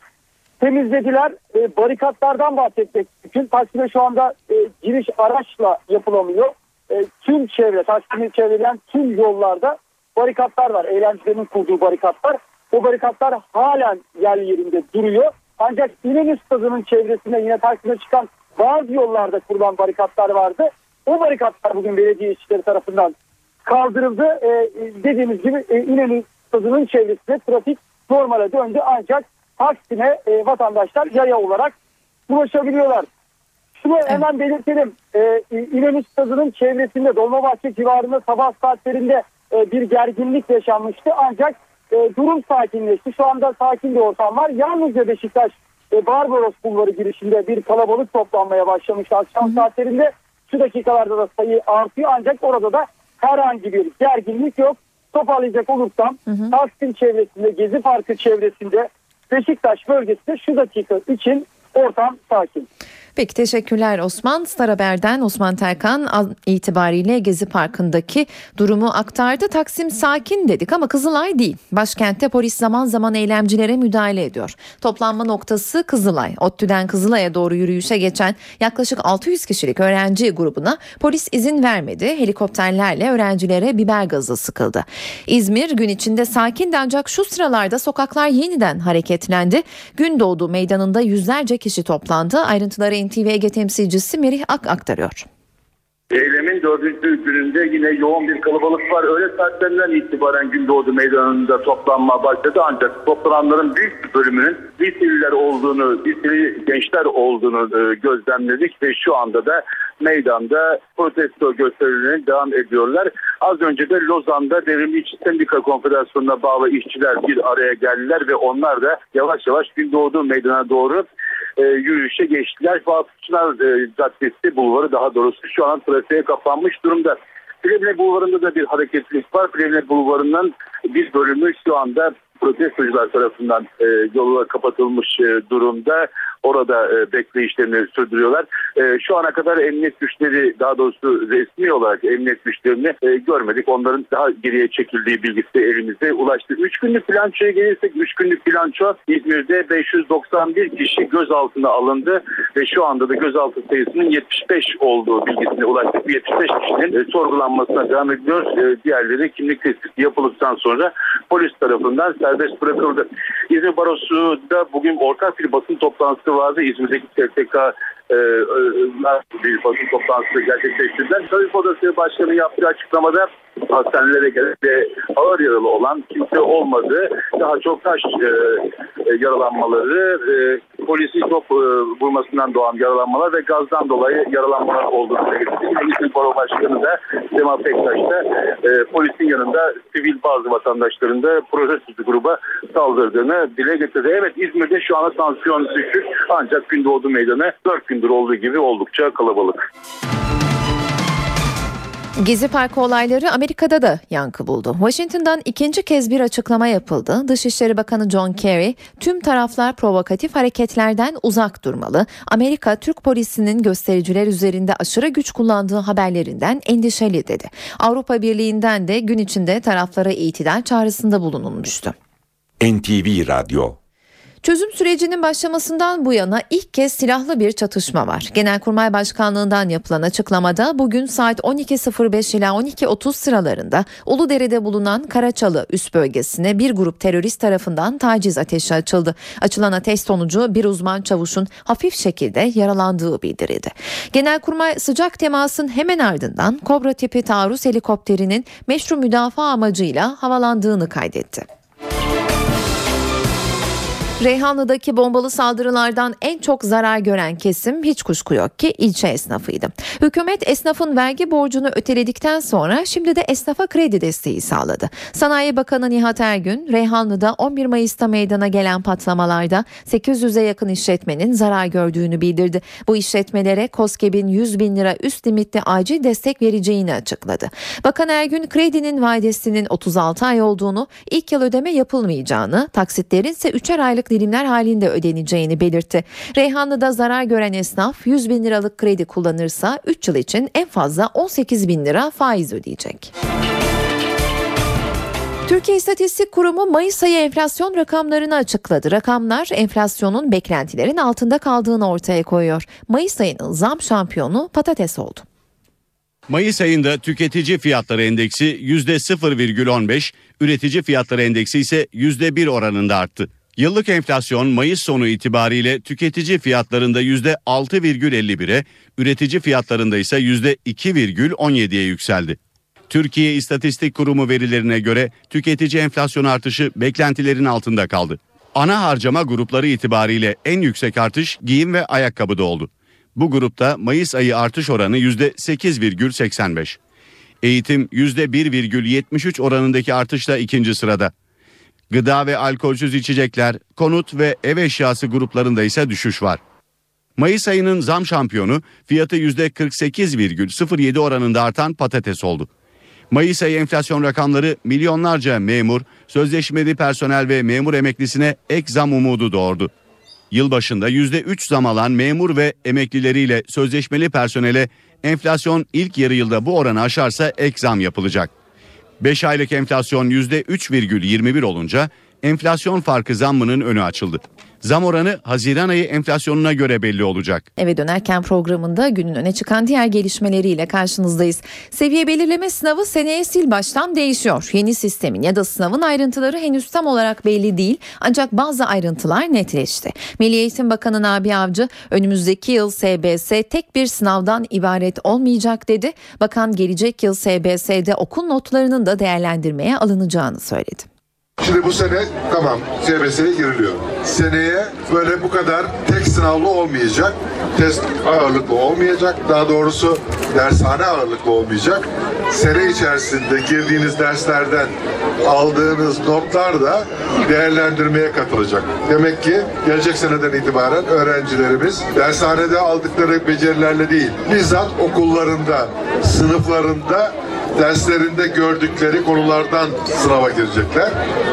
temizlediler. E, barikatlardan bahsetmek mümkün. Taksim'e şu anda e, giriş araçla yapılamıyor. E, tüm çevre, Taksim'i çevreleyen tüm yollarda barikatlar var. Eğlencilerin kurduğu barikatlar. O barikatlar halen yer yerinde duruyor. Ancak İnönü Stadı'nın çevresinde yine karşısına çıkan bazı yollarda kurulan barikatlar vardı. O barikatlar bugün belediye işçileri tarafından kaldırıldı. Ee, dediğimiz gibi e, İnönü Stadı'nın çevresinde trafik normale döndü. Ancak Taksim'e e, vatandaşlar yaya olarak ulaşabiliyorlar. Şunu hemen belirtelim. Ee, İnönü Stadı'nın çevresinde Dolmabahçe civarında sabah saatlerinde e, bir gerginlik yaşanmıştı. Ancak e, durum sakinleşti. Şu anda sakin bir ortam var. Yalnızca Beşiktaş e, Barbaros Bulvarı girişinde bir kalabalık toplanmaya başlamıştı akşam saatlerinde. Şu dakikalarda da sayı artıyor ancak orada da herhangi bir gerginlik yok. Toparlayacak olursam Taksim çevresinde, Gezi Parkı çevresinde Beşiktaş bölgesinde şu dakika için ortam sakin. Peki teşekkürler Osman. Star Haber'den Osman Terkan an itibariyle Gezi Parkı'ndaki durumu aktardı. Taksim sakin dedik ama Kızılay değil. Başkentte polis zaman zaman eylemcilere müdahale ediyor. Toplanma noktası Kızılay. ODTÜ'den Kızılay'a doğru yürüyüşe geçen yaklaşık 600 kişilik öğrenci grubuna polis izin vermedi. Helikopterlerle öğrencilere biber gazı sıkıldı. İzmir gün içinde sakindi ancak şu sıralarda sokaklar yeniden hareketlendi. Gündoğdu meydanında yüzlerce kişi toplandı. Ayrıntıları NTV Ege temsilcisi Merih Ak aktarıyor. Eylemin dördüncü gününde yine yoğun bir kalabalık var. Öğle saatlerinden itibaren Gündoğdu Meydanı'nda toplanma başladı. Ancak toplananların büyük bir bölümünün liseliler olduğunu, liseli gençler olduğunu e, gözlemledik ve şu anda da meydanda protesto gösterilerine devam ediyorlar. Az önce de Lozan'da Devrimci İşçi Sendika Konfederasyonu'na bağlı işçiler bir araya geldiler ve onlar da yavaş yavaş Gündoğdu Meydanı'na doğru e, yürüyüşe geçtiler. Fatihçılar e, Caddesi bulvarı daha doğrusu şu an trafiğe kapanmış durumda. Plevne Bulvarı'nda da bir hareketlilik var. Plevne Bulvarı'nın bir bölümü şu anda protestocular tarafından e, yola kapatılmış e, durumda. Orada e, bekleyişlerini sürdürüyorlar. E, şu ana kadar emniyet güçleri daha doğrusu resmi olarak emniyet güçlerini e, görmedik. Onların daha geriye çekildiği bilgisi elimize ulaştı. 3 günlük bilançoya gelirsek 3 günlük bilanço İzmir'de 591 kişi gözaltına alındı ve şu anda da gözaltı sayısının 75 olduğu bilgisine ulaştık. Bu 75 kişinin e, sorgulanmasına devam ediyor. E, diğerleri kimlik tespiti yapıldıktan sonra polis tarafından serbest bırakıldı. İzmir Barosu'da bugün ortak bir basın toplantısı vardı. İzmir'deki STK e, e, bir basın toplantısı gerçekleştirdiler. Tabip Odası Başkanı yaptığı açıklamada hastanelere gelen ağır yaralı olan kimse olmadı. Daha çok taş e, e, yaralanmaları, e, polisin top e, vurmasından doğan yaralanmalar ve gazdan dolayı yaralanmalar olduğunu belirtti. İzmir Baro Başkanı da Sema Pektaş e, polisin yanında sivil bazı vatandaşların da protesto gruba saldırdığını dile getirdi. Evet İzmir'de şu anda tansiyon düşük ancak Gündoğdu Meydanı 4 gündür olduğu gibi oldukça kalabalık. Gezi Parkı olayları Amerika'da da yankı buldu. Washington'dan ikinci kez bir açıklama yapıldı. Dışişleri Bakanı John Kerry, tüm taraflar provokatif hareketlerden uzak durmalı. Amerika, Türk polisinin göstericiler üzerinde aşırı güç kullandığı haberlerinden endişeli dedi. Avrupa Birliği'nden de gün içinde taraflara itidal çağrısında bulunulmuştu. NTV Radyo Çözüm sürecinin başlamasından bu yana ilk kez silahlı bir çatışma var. Genelkurmay Başkanlığından yapılan açıklamada bugün saat 12.05 ila 12.30 sıralarında Uludere'de bulunan Karaçalı üst bölgesine bir grup terörist tarafından taciz ateşi açıldı. Açılan ateş sonucu bir uzman çavuşun hafif şekilde yaralandığı bildirildi. Genelkurmay sıcak temasın hemen ardından Kobra tipi taarruz helikopterinin meşru müdafaa amacıyla havalandığını kaydetti. Reyhanlı'daki bombalı saldırılardan en çok zarar gören kesim hiç kuşku yok ki ilçe esnafıydı. Hükümet esnafın vergi borcunu öteledikten sonra şimdi de esnafa kredi desteği sağladı. Sanayi Bakanı Nihat Ergün, Reyhanlı'da 11 Mayıs'ta meydana gelen patlamalarda 800'e yakın işletmenin zarar gördüğünü bildirdi. Bu işletmelere KOSGEB'in 100 bin lira üst limitli acil destek vereceğini açıkladı. Bakan Ergün kredinin vadesinin 36 ay olduğunu, ilk yıl ödeme yapılmayacağını, taksitlerin ise 3'er aylık dilimler halinde ödeneceğini belirtti. Reyhanlı'da zarar gören esnaf 100 bin liralık kredi kullanırsa 3 yıl için en fazla 18 bin lira faiz ödeyecek. Türkiye İstatistik Kurumu Mayıs ayı enflasyon rakamlarını açıkladı. Rakamlar enflasyonun beklentilerin altında kaldığını ortaya koyuyor. Mayıs ayının zam şampiyonu patates oldu. Mayıs ayında tüketici fiyatları endeksi %0,15, üretici fiyatları endeksi ise %1 oranında arttı. Yıllık enflasyon Mayıs sonu itibariyle tüketici fiyatlarında %6,51'e, üretici fiyatlarında ise %2,17'ye yükseldi. Türkiye İstatistik Kurumu verilerine göre tüketici enflasyon artışı beklentilerin altında kaldı. Ana harcama grupları itibariyle en yüksek artış giyim ve ayakkabıda oldu. Bu grupta Mayıs ayı artış oranı %8,85. Eğitim %1,73 oranındaki artışla ikinci sırada. Gıda ve alkolsüz içecekler, konut ve ev eşyası gruplarında ise düşüş var. Mayıs ayının zam şampiyonu fiyatı %48,07 oranında artan patates oldu. Mayıs ayı enflasyon rakamları milyonlarca memur, sözleşmeli personel ve memur emeklisine ek zam umudu doğurdu. Yılbaşında %3 zam alan memur ve emeklileriyle sözleşmeli personele enflasyon ilk yarı yılda bu oranı aşarsa ek zam yapılacak. 5 aylık enflasyon %3,21 olunca enflasyon farkı zammının önü açıldı. Zam oranı Haziran ayı enflasyonuna göre belli olacak. Eve dönerken programında günün öne çıkan diğer gelişmeleriyle karşınızdayız. Seviye belirleme sınavı seneye sil baştan değişiyor. Yeni sistemin ya da sınavın ayrıntıları henüz tam olarak belli değil ancak bazı ayrıntılar netleşti. Milli Eğitim Bakanı Nabi Avcı önümüzdeki yıl SBS tek bir sınavdan ibaret olmayacak dedi. Bakan gelecek yıl SBS'de okul notlarının da değerlendirmeye alınacağını söyledi. Şimdi bu sene tamam CBS'ye giriliyor. Seneye böyle bu kadar tek sınavlı olmayacak. Test ağırlıklı olmayacak. Daha doğrusu dershane ağırlıklı olmayacak. Sene içerisinde girdiğiniz derslerden aldığınız notlar da değerlendirmeye katılacak. Demek ki gelecek seneden itibaren öğrencilerimiz dershanede aldıkları becerilerle değil, bizzat okullarında, sınıflarında derslerinde gördükleri konulardan sınava girecekler.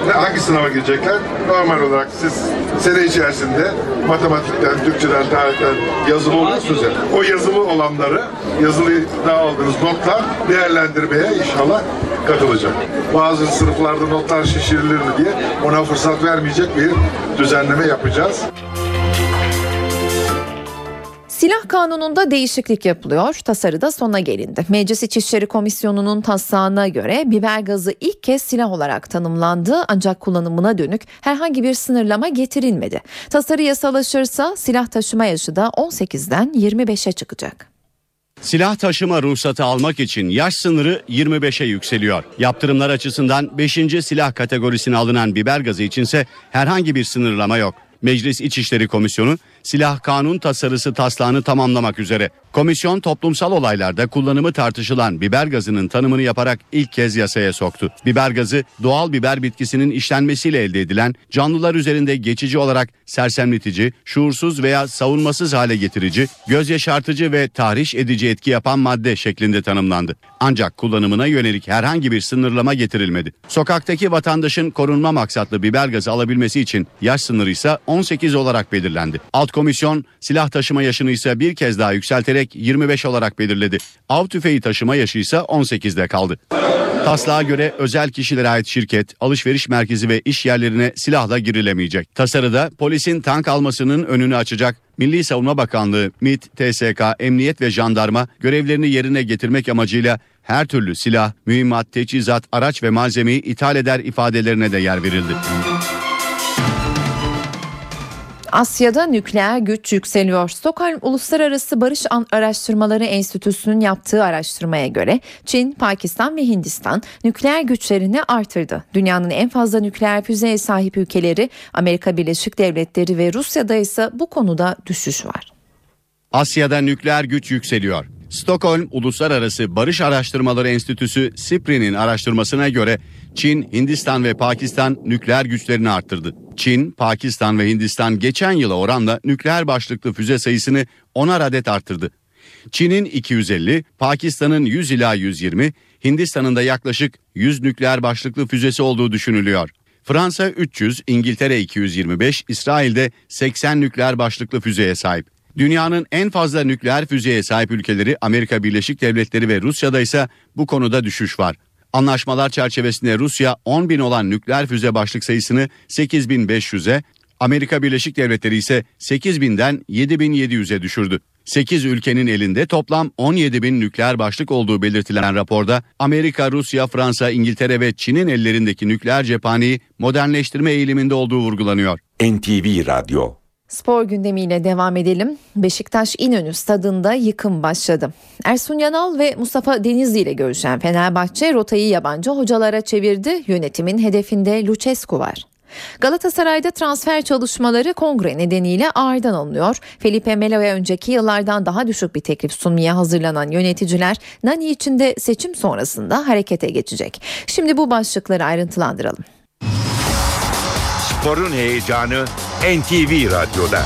Ne hangi sınava girecekler? Normal olarak siz sene içerisinde matematikten, Türkçeden, tarihten yazılı oluyorsunuz ya. O yazılı olanları, yazılı da aldığınız notlar değerlendirmeye inşallah katılacak. Bazı sınıflarda notlar şişirilir mi diye ona fırsat vermeyecek bir düzenleme yapacağız. Silah kanununda değişiklik yapılıyor. Tasarıda sona gelindi. Meclis İçişleri Komisyonu'nun taslağına göre biber gazı ilk kez silah olarak tanımlandı ancak kullanımına dönük herhangi bir sınırlama getirilmedi. Tasarı yasalaşırsa silah taşıma yaşı da 18'den 25'e çıkacak. Silah taşıma ruhsatı almak için yaş sınırı 25'e yükseliyor. Yaptırımlar açısından 5. silah kategorisine alınan biber gazı içinse herhangi bir sınırlama yok. Meclis İçişleri Komisyonu silah kanun tasarısı taslağını tamamlamak üzere. Komisyon toplumsal olaylarda kullanımı tartışılan biber gazının tanımını yaparak ilk kez yasaya soktu. Biber gazı doğal biber bitkisinin işlenmesiyle elde edilen canlılar üzerinde geçici olarak sersemletici, şuursuz veya savunmasız hale getirici, göz yaşartıcı ve tahriş edici etki yapan madde şeklinde tanımlandı. Ancak kullanımına yönelik herhangi bir sınırlama getirilmedi. Sokaktaki vatandaşın korunma maksatlı biber gazı alabilmesi için yaş sınırı ise 18 olarak belirlendi. Alt komisyon silah taşıma yaşını ise bir kez daha yükselterek 25 olarak belirledi. Av tüfeği taşıma yaşı ise 18'de kaldı. Taslağa göre özel kişilere ait şirket, alışveriş merkezi ve iş yerlerine silahla girilemeyecek. Tasarıda polisin tank almasının önünü açacak Milli Savunma Bakanlığı, MİT, TSK, Emniyet ve Jandarma görevlerini yerine getirmek amacıyla her türlü silah, mühimmat, teçhizat, araç ve malzemeyi ithal eder ifadelerine de yer verildi. Asya'da nükleer güç yükseliyor. Stockholm Uluslararası Barış Araştırmaları Enstitüsü'nün yaptığı araştırmaya göre Çin, Pakistan ve Hindistan nükleer güçlerini artırdı. Dünyanın en fazla nükleer füzeye sahip ülkeleri Amerika Birleşik Devletleri ve Rusya'da ise bu konuda düşüş var. Asya'da nükleer güç yükseliyor. Stockholm Uluslararası Barış Araştırmaları Enstitüsü SIPRI'nin araştırmasına göre Çin, Hindistan ve Pakistan nükleer güçlerini arttırdı. Çin, Pakistan ve Hindistan geçen yıla oranla nükleer başlıklı füze sayısını 10'ar adet arttırdı. Çin'in 250, Pakistan'ın 100 ila 120, Hindistan'ın da yaklaşık 100 nükleer başlıklı füzesi olduğu düşünülüyor. Fransa 300, İngiltere 225, İsrail'de 80 nükleer başlıklı füzeye sahip. Dünyanın en fazla nükleer füzeye sahip ülkeleri Amerika Birleşik Devletleri ve Rusya'da ise bu konuda düşüş var. Anlaşmalar çerçevesinde Rusya 10 bin olan nükleer füze başlık sayısını 8500'e, Amerika Birleşik Devletleri ise 8000'den 7700'e düşürdü. 8 ülkenin elinde toplam 17 bin nükleer başlık olduğu belirtilen raporda Amerika, Rusya, Fransa, İngiltere ve Çin'in ellerindeki nükleer cephaneyi modernleştirme eğiliminde olduğu vurgulanıyor. NTV Radyo Spor gündemiyle devam edelim. Beşiktaş İnönü stadında yıkım başladı. Ersun Yanal ve Mustafa Denizli ile görüşen Fenerbahçe rotayı yabancı hocalara çevirdi. Yönetimin hedefinde Lucescu var. Galatasaray'da transfer çalışmaları kongre nedeniyle ağırdan alınıyor. Felipe Melo'ya önceki yıllardan daha düşük bir teklif sunmaya hazırlanan yöneticiler Nani için de seçim sonrasında harekete geçecek. Şimdi bu başlıkları ayrıntılandıralım. Sporun heyecanı NTV Radyo'da.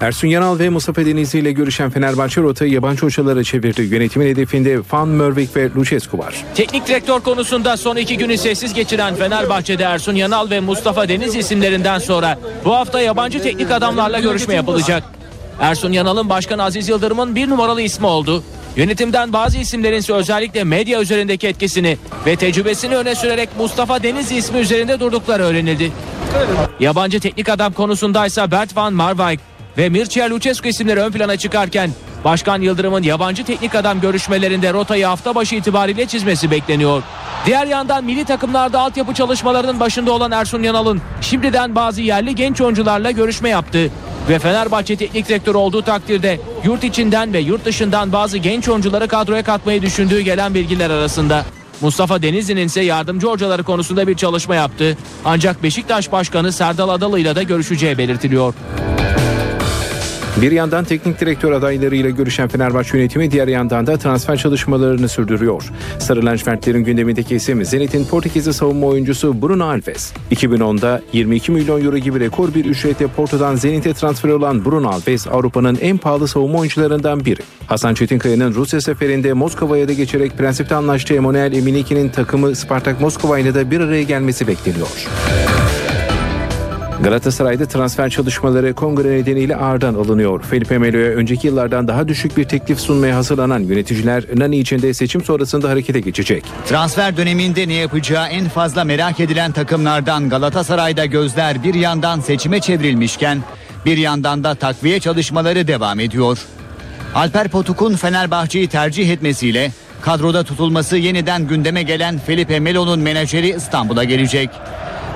Ersun Yanal ve Mustafa Denizli ile görüşen Fenerbahçe rotayı yabancı hocalara çevirdi. Yönetimin hedefinde Van Merwijk ve Lucescu var. Teknik direktör konusunda son iki günü sessiz geçiren Fenerbahçe'de Ersun Yanal ve Mustafa Deniz isimlerinden sonra bu hafta yabancı teknik adamlarla görüşme yapılacak. Ersun Yanal'ın Başkan Aziz Yıldırım'ın bir numaralı ismi oldu. Yönetimden bazı isimlerin ise özellikle medya üzerindeki etkisini ve tecrübesini öne sürerek Mustafa Denizli ismi üzerinde durdukları öğrenildi. Yabancı teknik adam konusundaysa Bert van Marwijk ve Mircea Lucescu isimleri ön plana çıkarken Başkan Yıldırım'ın yabancı teknik adam görüşmelerinde rotayı hafta başı itibariyle çizmesi bekleniyor. Diğer yandan milli takımlarda altyapı çalışmalarının başında olan Ersun Yanal'ın şimdiden bazı yerli genç oyuncularla görüşme yaptı. Ve Fenerbahçe teknik direktör olduğu takdirde yurt içinden ve yurt dışından bazı genç oyuncuları kadroya katmayı düşündüğü gelen bilgiler arasında. Mustafa Denizli'nin ise yardımcı hocaları konusunda bir çalışma yaptı. Ancak Beşiktaş Başkanı Serdal Adalı ile de görüşeceği belirtiliyor. Bir yandan teknik direktör adaylarıyla görüşen Fenerbahçe yönetimi diğer yandan da transfer çalışmalarını sürdürüyor. Sarı lacivertlerin gündemindeki isim Zenit'in Portekizli savunma oyuncusu Bruno Alves. 2010'da 22 milyon euro gibi rekor bir ücretle Porto'dan Zenit'e transfer olan Bruno Alves Avrupa'nın en pahalı savunma oyuncularından biri. Hasan Çetinkaya'nın Rusya seferinde Moskova'ya da geçerek prensipte anlaştığı Emanuel Eminiki'nin takımı Spartak Moskova ile de bir araya gelmesi bekleniyor. Galatasaray'da transfer çalışmaları kongre nedeniyle ağırdan alınıyor. Felipe Melo'ya önceki yıllardan daha düşük bir teklif sunmaya hazırlanan yöneticiler Nani için de seçim sonrasında harekete geçecek. Transfer döneminde ne yapacağı en fazla merak edilen takımlardan Galatasaray'da gözler bir yandan seçime çevrilmişken bir yandan da takviye çalışmaları devam ediyor. Alper Potuk'un Fenerbahçe'yi tercih etmesiyle kadroda tutulması yeniden gündeme gelen Felipe Melo'nun menajeri İstanbul'a gelecek.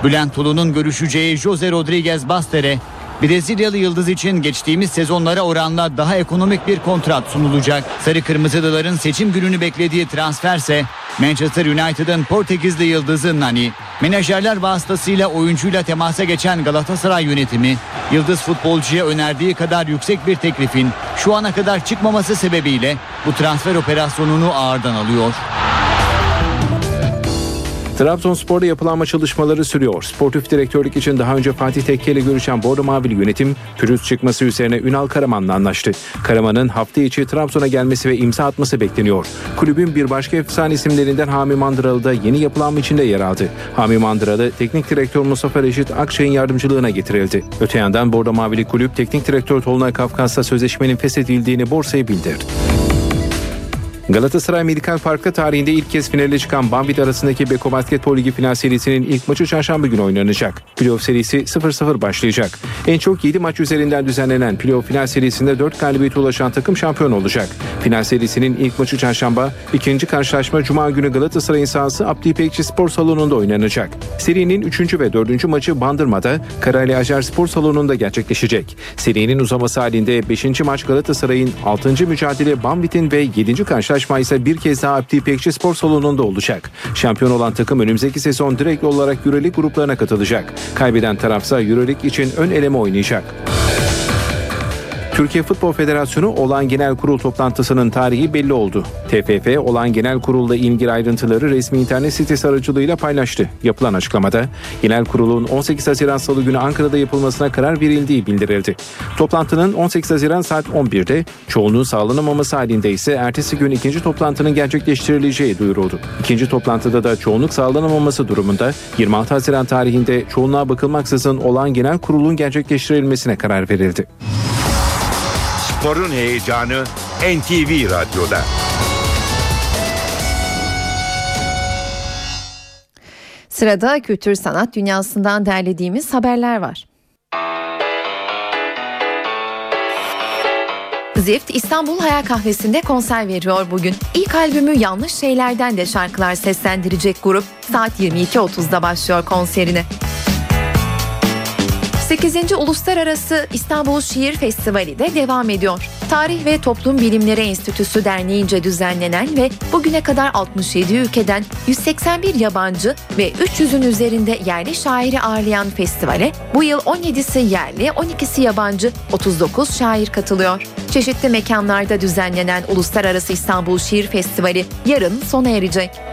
Bülent Tulu'nun görüşeceği Jose Rodriguez Bastere, Brezilyalı yıldız için geçtiğimiz sezonlara oranla daha ekonomik bir kontrat sunulacak. Sarı Kırmızılıların seçim gününü beklediği transferse Manchester United'ın Portekizli yıldızı Nani. Menajerler vasıtasıyla oyuncuyla temasa geçen Galatasaray yönetimi yıldız futbolcuya önerdiği kadar yüksek bir teklifin şu ana kadar çıkmaması sebebiyle bu transfer operasyonunu ağırdan alıyor. Trabzonspor'da yapılanma çalışmaları sürüyor. Sportif direktörlük için daha önce Fatih Tekke ile görüşen Bordo Mavili yönetim pürüz çıkması üzerine Ünal Karaman'la anlaştı. Karaman'ın hafta içi Trabzon'a gelmesi ve imza atması bekleniyor. Kulübün bir başka efsane isimlerinden Hami Mandıralı da yeni yapılanma içinde yer aldı. Hami Mandıralı teknik direktör Mustafa Reşit Akçay'ın yardımcılığına getirildi. Öte yandan Bordo Mavili kulüp teknik direktör Tolunay Kafkas'la sözleşmenin feshedildiğini borsaya bildirdi. Galatasaray Medikal Park'ta tarihinde ilk kez finale çıkan Bambit arasındaki Beko Basketbol Ligi final serisinin ilk maçı çarşamba günü oynanacak. Playoff serisi 0-0 başlayacak. En çok 7 maç üzerinden düzenlenen playoff final serisinde 4 galibiyete ulaşan takım şampiyon olacak. Final serisinin ilk maçı çarşamba, ikinci karşılaşma Cuma günü Galatasaray'ın sahası Abdi Spor Salonu'nda oynanacak. Serinin 3. ve 4. maçı Bandırma'da Karali Acar Spor Salonu'nda gerçekleşecek. Serinin uzaması halinde 5. maç Galatasaray'ın 6. mücadele Bambit'in ve 7. karşılaşma Karşılaşma ise bir kez daha Abdi İpekçi Spor Salonu'nda olacak. Şampiyon olan takım önümüzdeki sezon direkt olarak Euroleague gruplarına katılacak. Kaybeden tarafsa Euroleague için ön eleme oynayacak. Türkiye Futbol Federasyonu olan genel kurul toplantısının tarihi belli oldu. TFF olan genel kurulda ilgili ayrıntıları resmi internet sitesi aracılığıyla paylaştı. Yapılan açıklamada genel kurulun 18 Haziran Salı günü Ankara'da yapılmasına karar verildiği bildirildi. Toplantının 18 Haziran saat 11'de çoğunluğun sağlanamaması halinde ise ertesi gün ikinci toplantının gerçekleştirileceği duyuruldu. İkinci toplantıda da çoğunluk sağlanamaması durumunda 26 Haziran tarihinde çoğunluğa bakılmaksızın olan genel kurulun gerçekleştirilmesine karar verildi. Sporun heyecanı NTV Radyo'da. Sırada kültür sanat dünyasından derlediğimiz haberler var. Zift İstanbul Hayal Kahvesi'nde konser veriyor bugün. İlk albümü Yanlış Şeylerden de şarkılar seslendirecek grup saat 22.30'da başlıyor konserine. 8. Uluslararası İstanbul Şiir Festivali de devam ediyor. Tarih ve Toplum Bilimleri Enstitüsü Derneği'nce düzenlenen ve bugüne kadar 67 ülkeden 181 yabancı ve 300'ün üzerinde yerli şairi ağırlayan festivale bu yıl 17'si yerli, 12'si yabancı 39 şair katılıyor. Çeşitli mekanlarda düzenlenen Uluslararası İstanbul Şiir Festivali yarın sona erecek.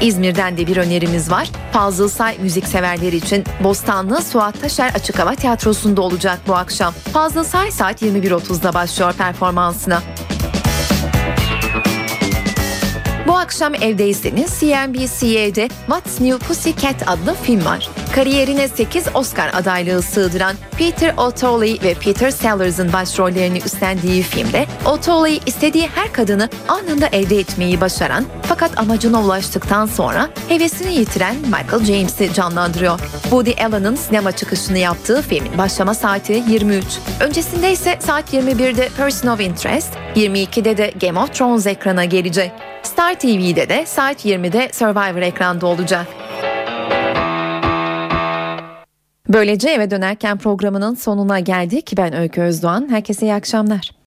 İzmir'den de bir önerimiz var. Fazıl Say müzikseverler için Bostanlı Suat Taşer Açık Hava Tiyatrosu'nda olacak bu akşam. Fazıl Say saat 21.30'da başlıyor performansına. Bu akşam evdeyseniz CNBC'de What's New Pussycat adlı film var. Kariyerine 8 Oscar adaylığı sığdıran Peter O'Toole ve Peter Sellers'ın başrollerini üstlendiği filmde O'Toole istediği her kadını anında elde etmeyi başaran fakat amacına ulaştıktan sonra hevesini yitiren Michael James'i canlandırıyor. Woody Allen'ın sinema çıkışını yaptığı filmin başlama saati 23. Öncesinde ise saat 21'de Person of Interest, 22'de de Game of Thrones ekrana gelecek. Star TV'de de saat 20'de Survivor ekranda olacak. Böylece eve dönerken programının sonuna geldik. Ben Öykü Özdoğan. Herkese iyi akşamlar.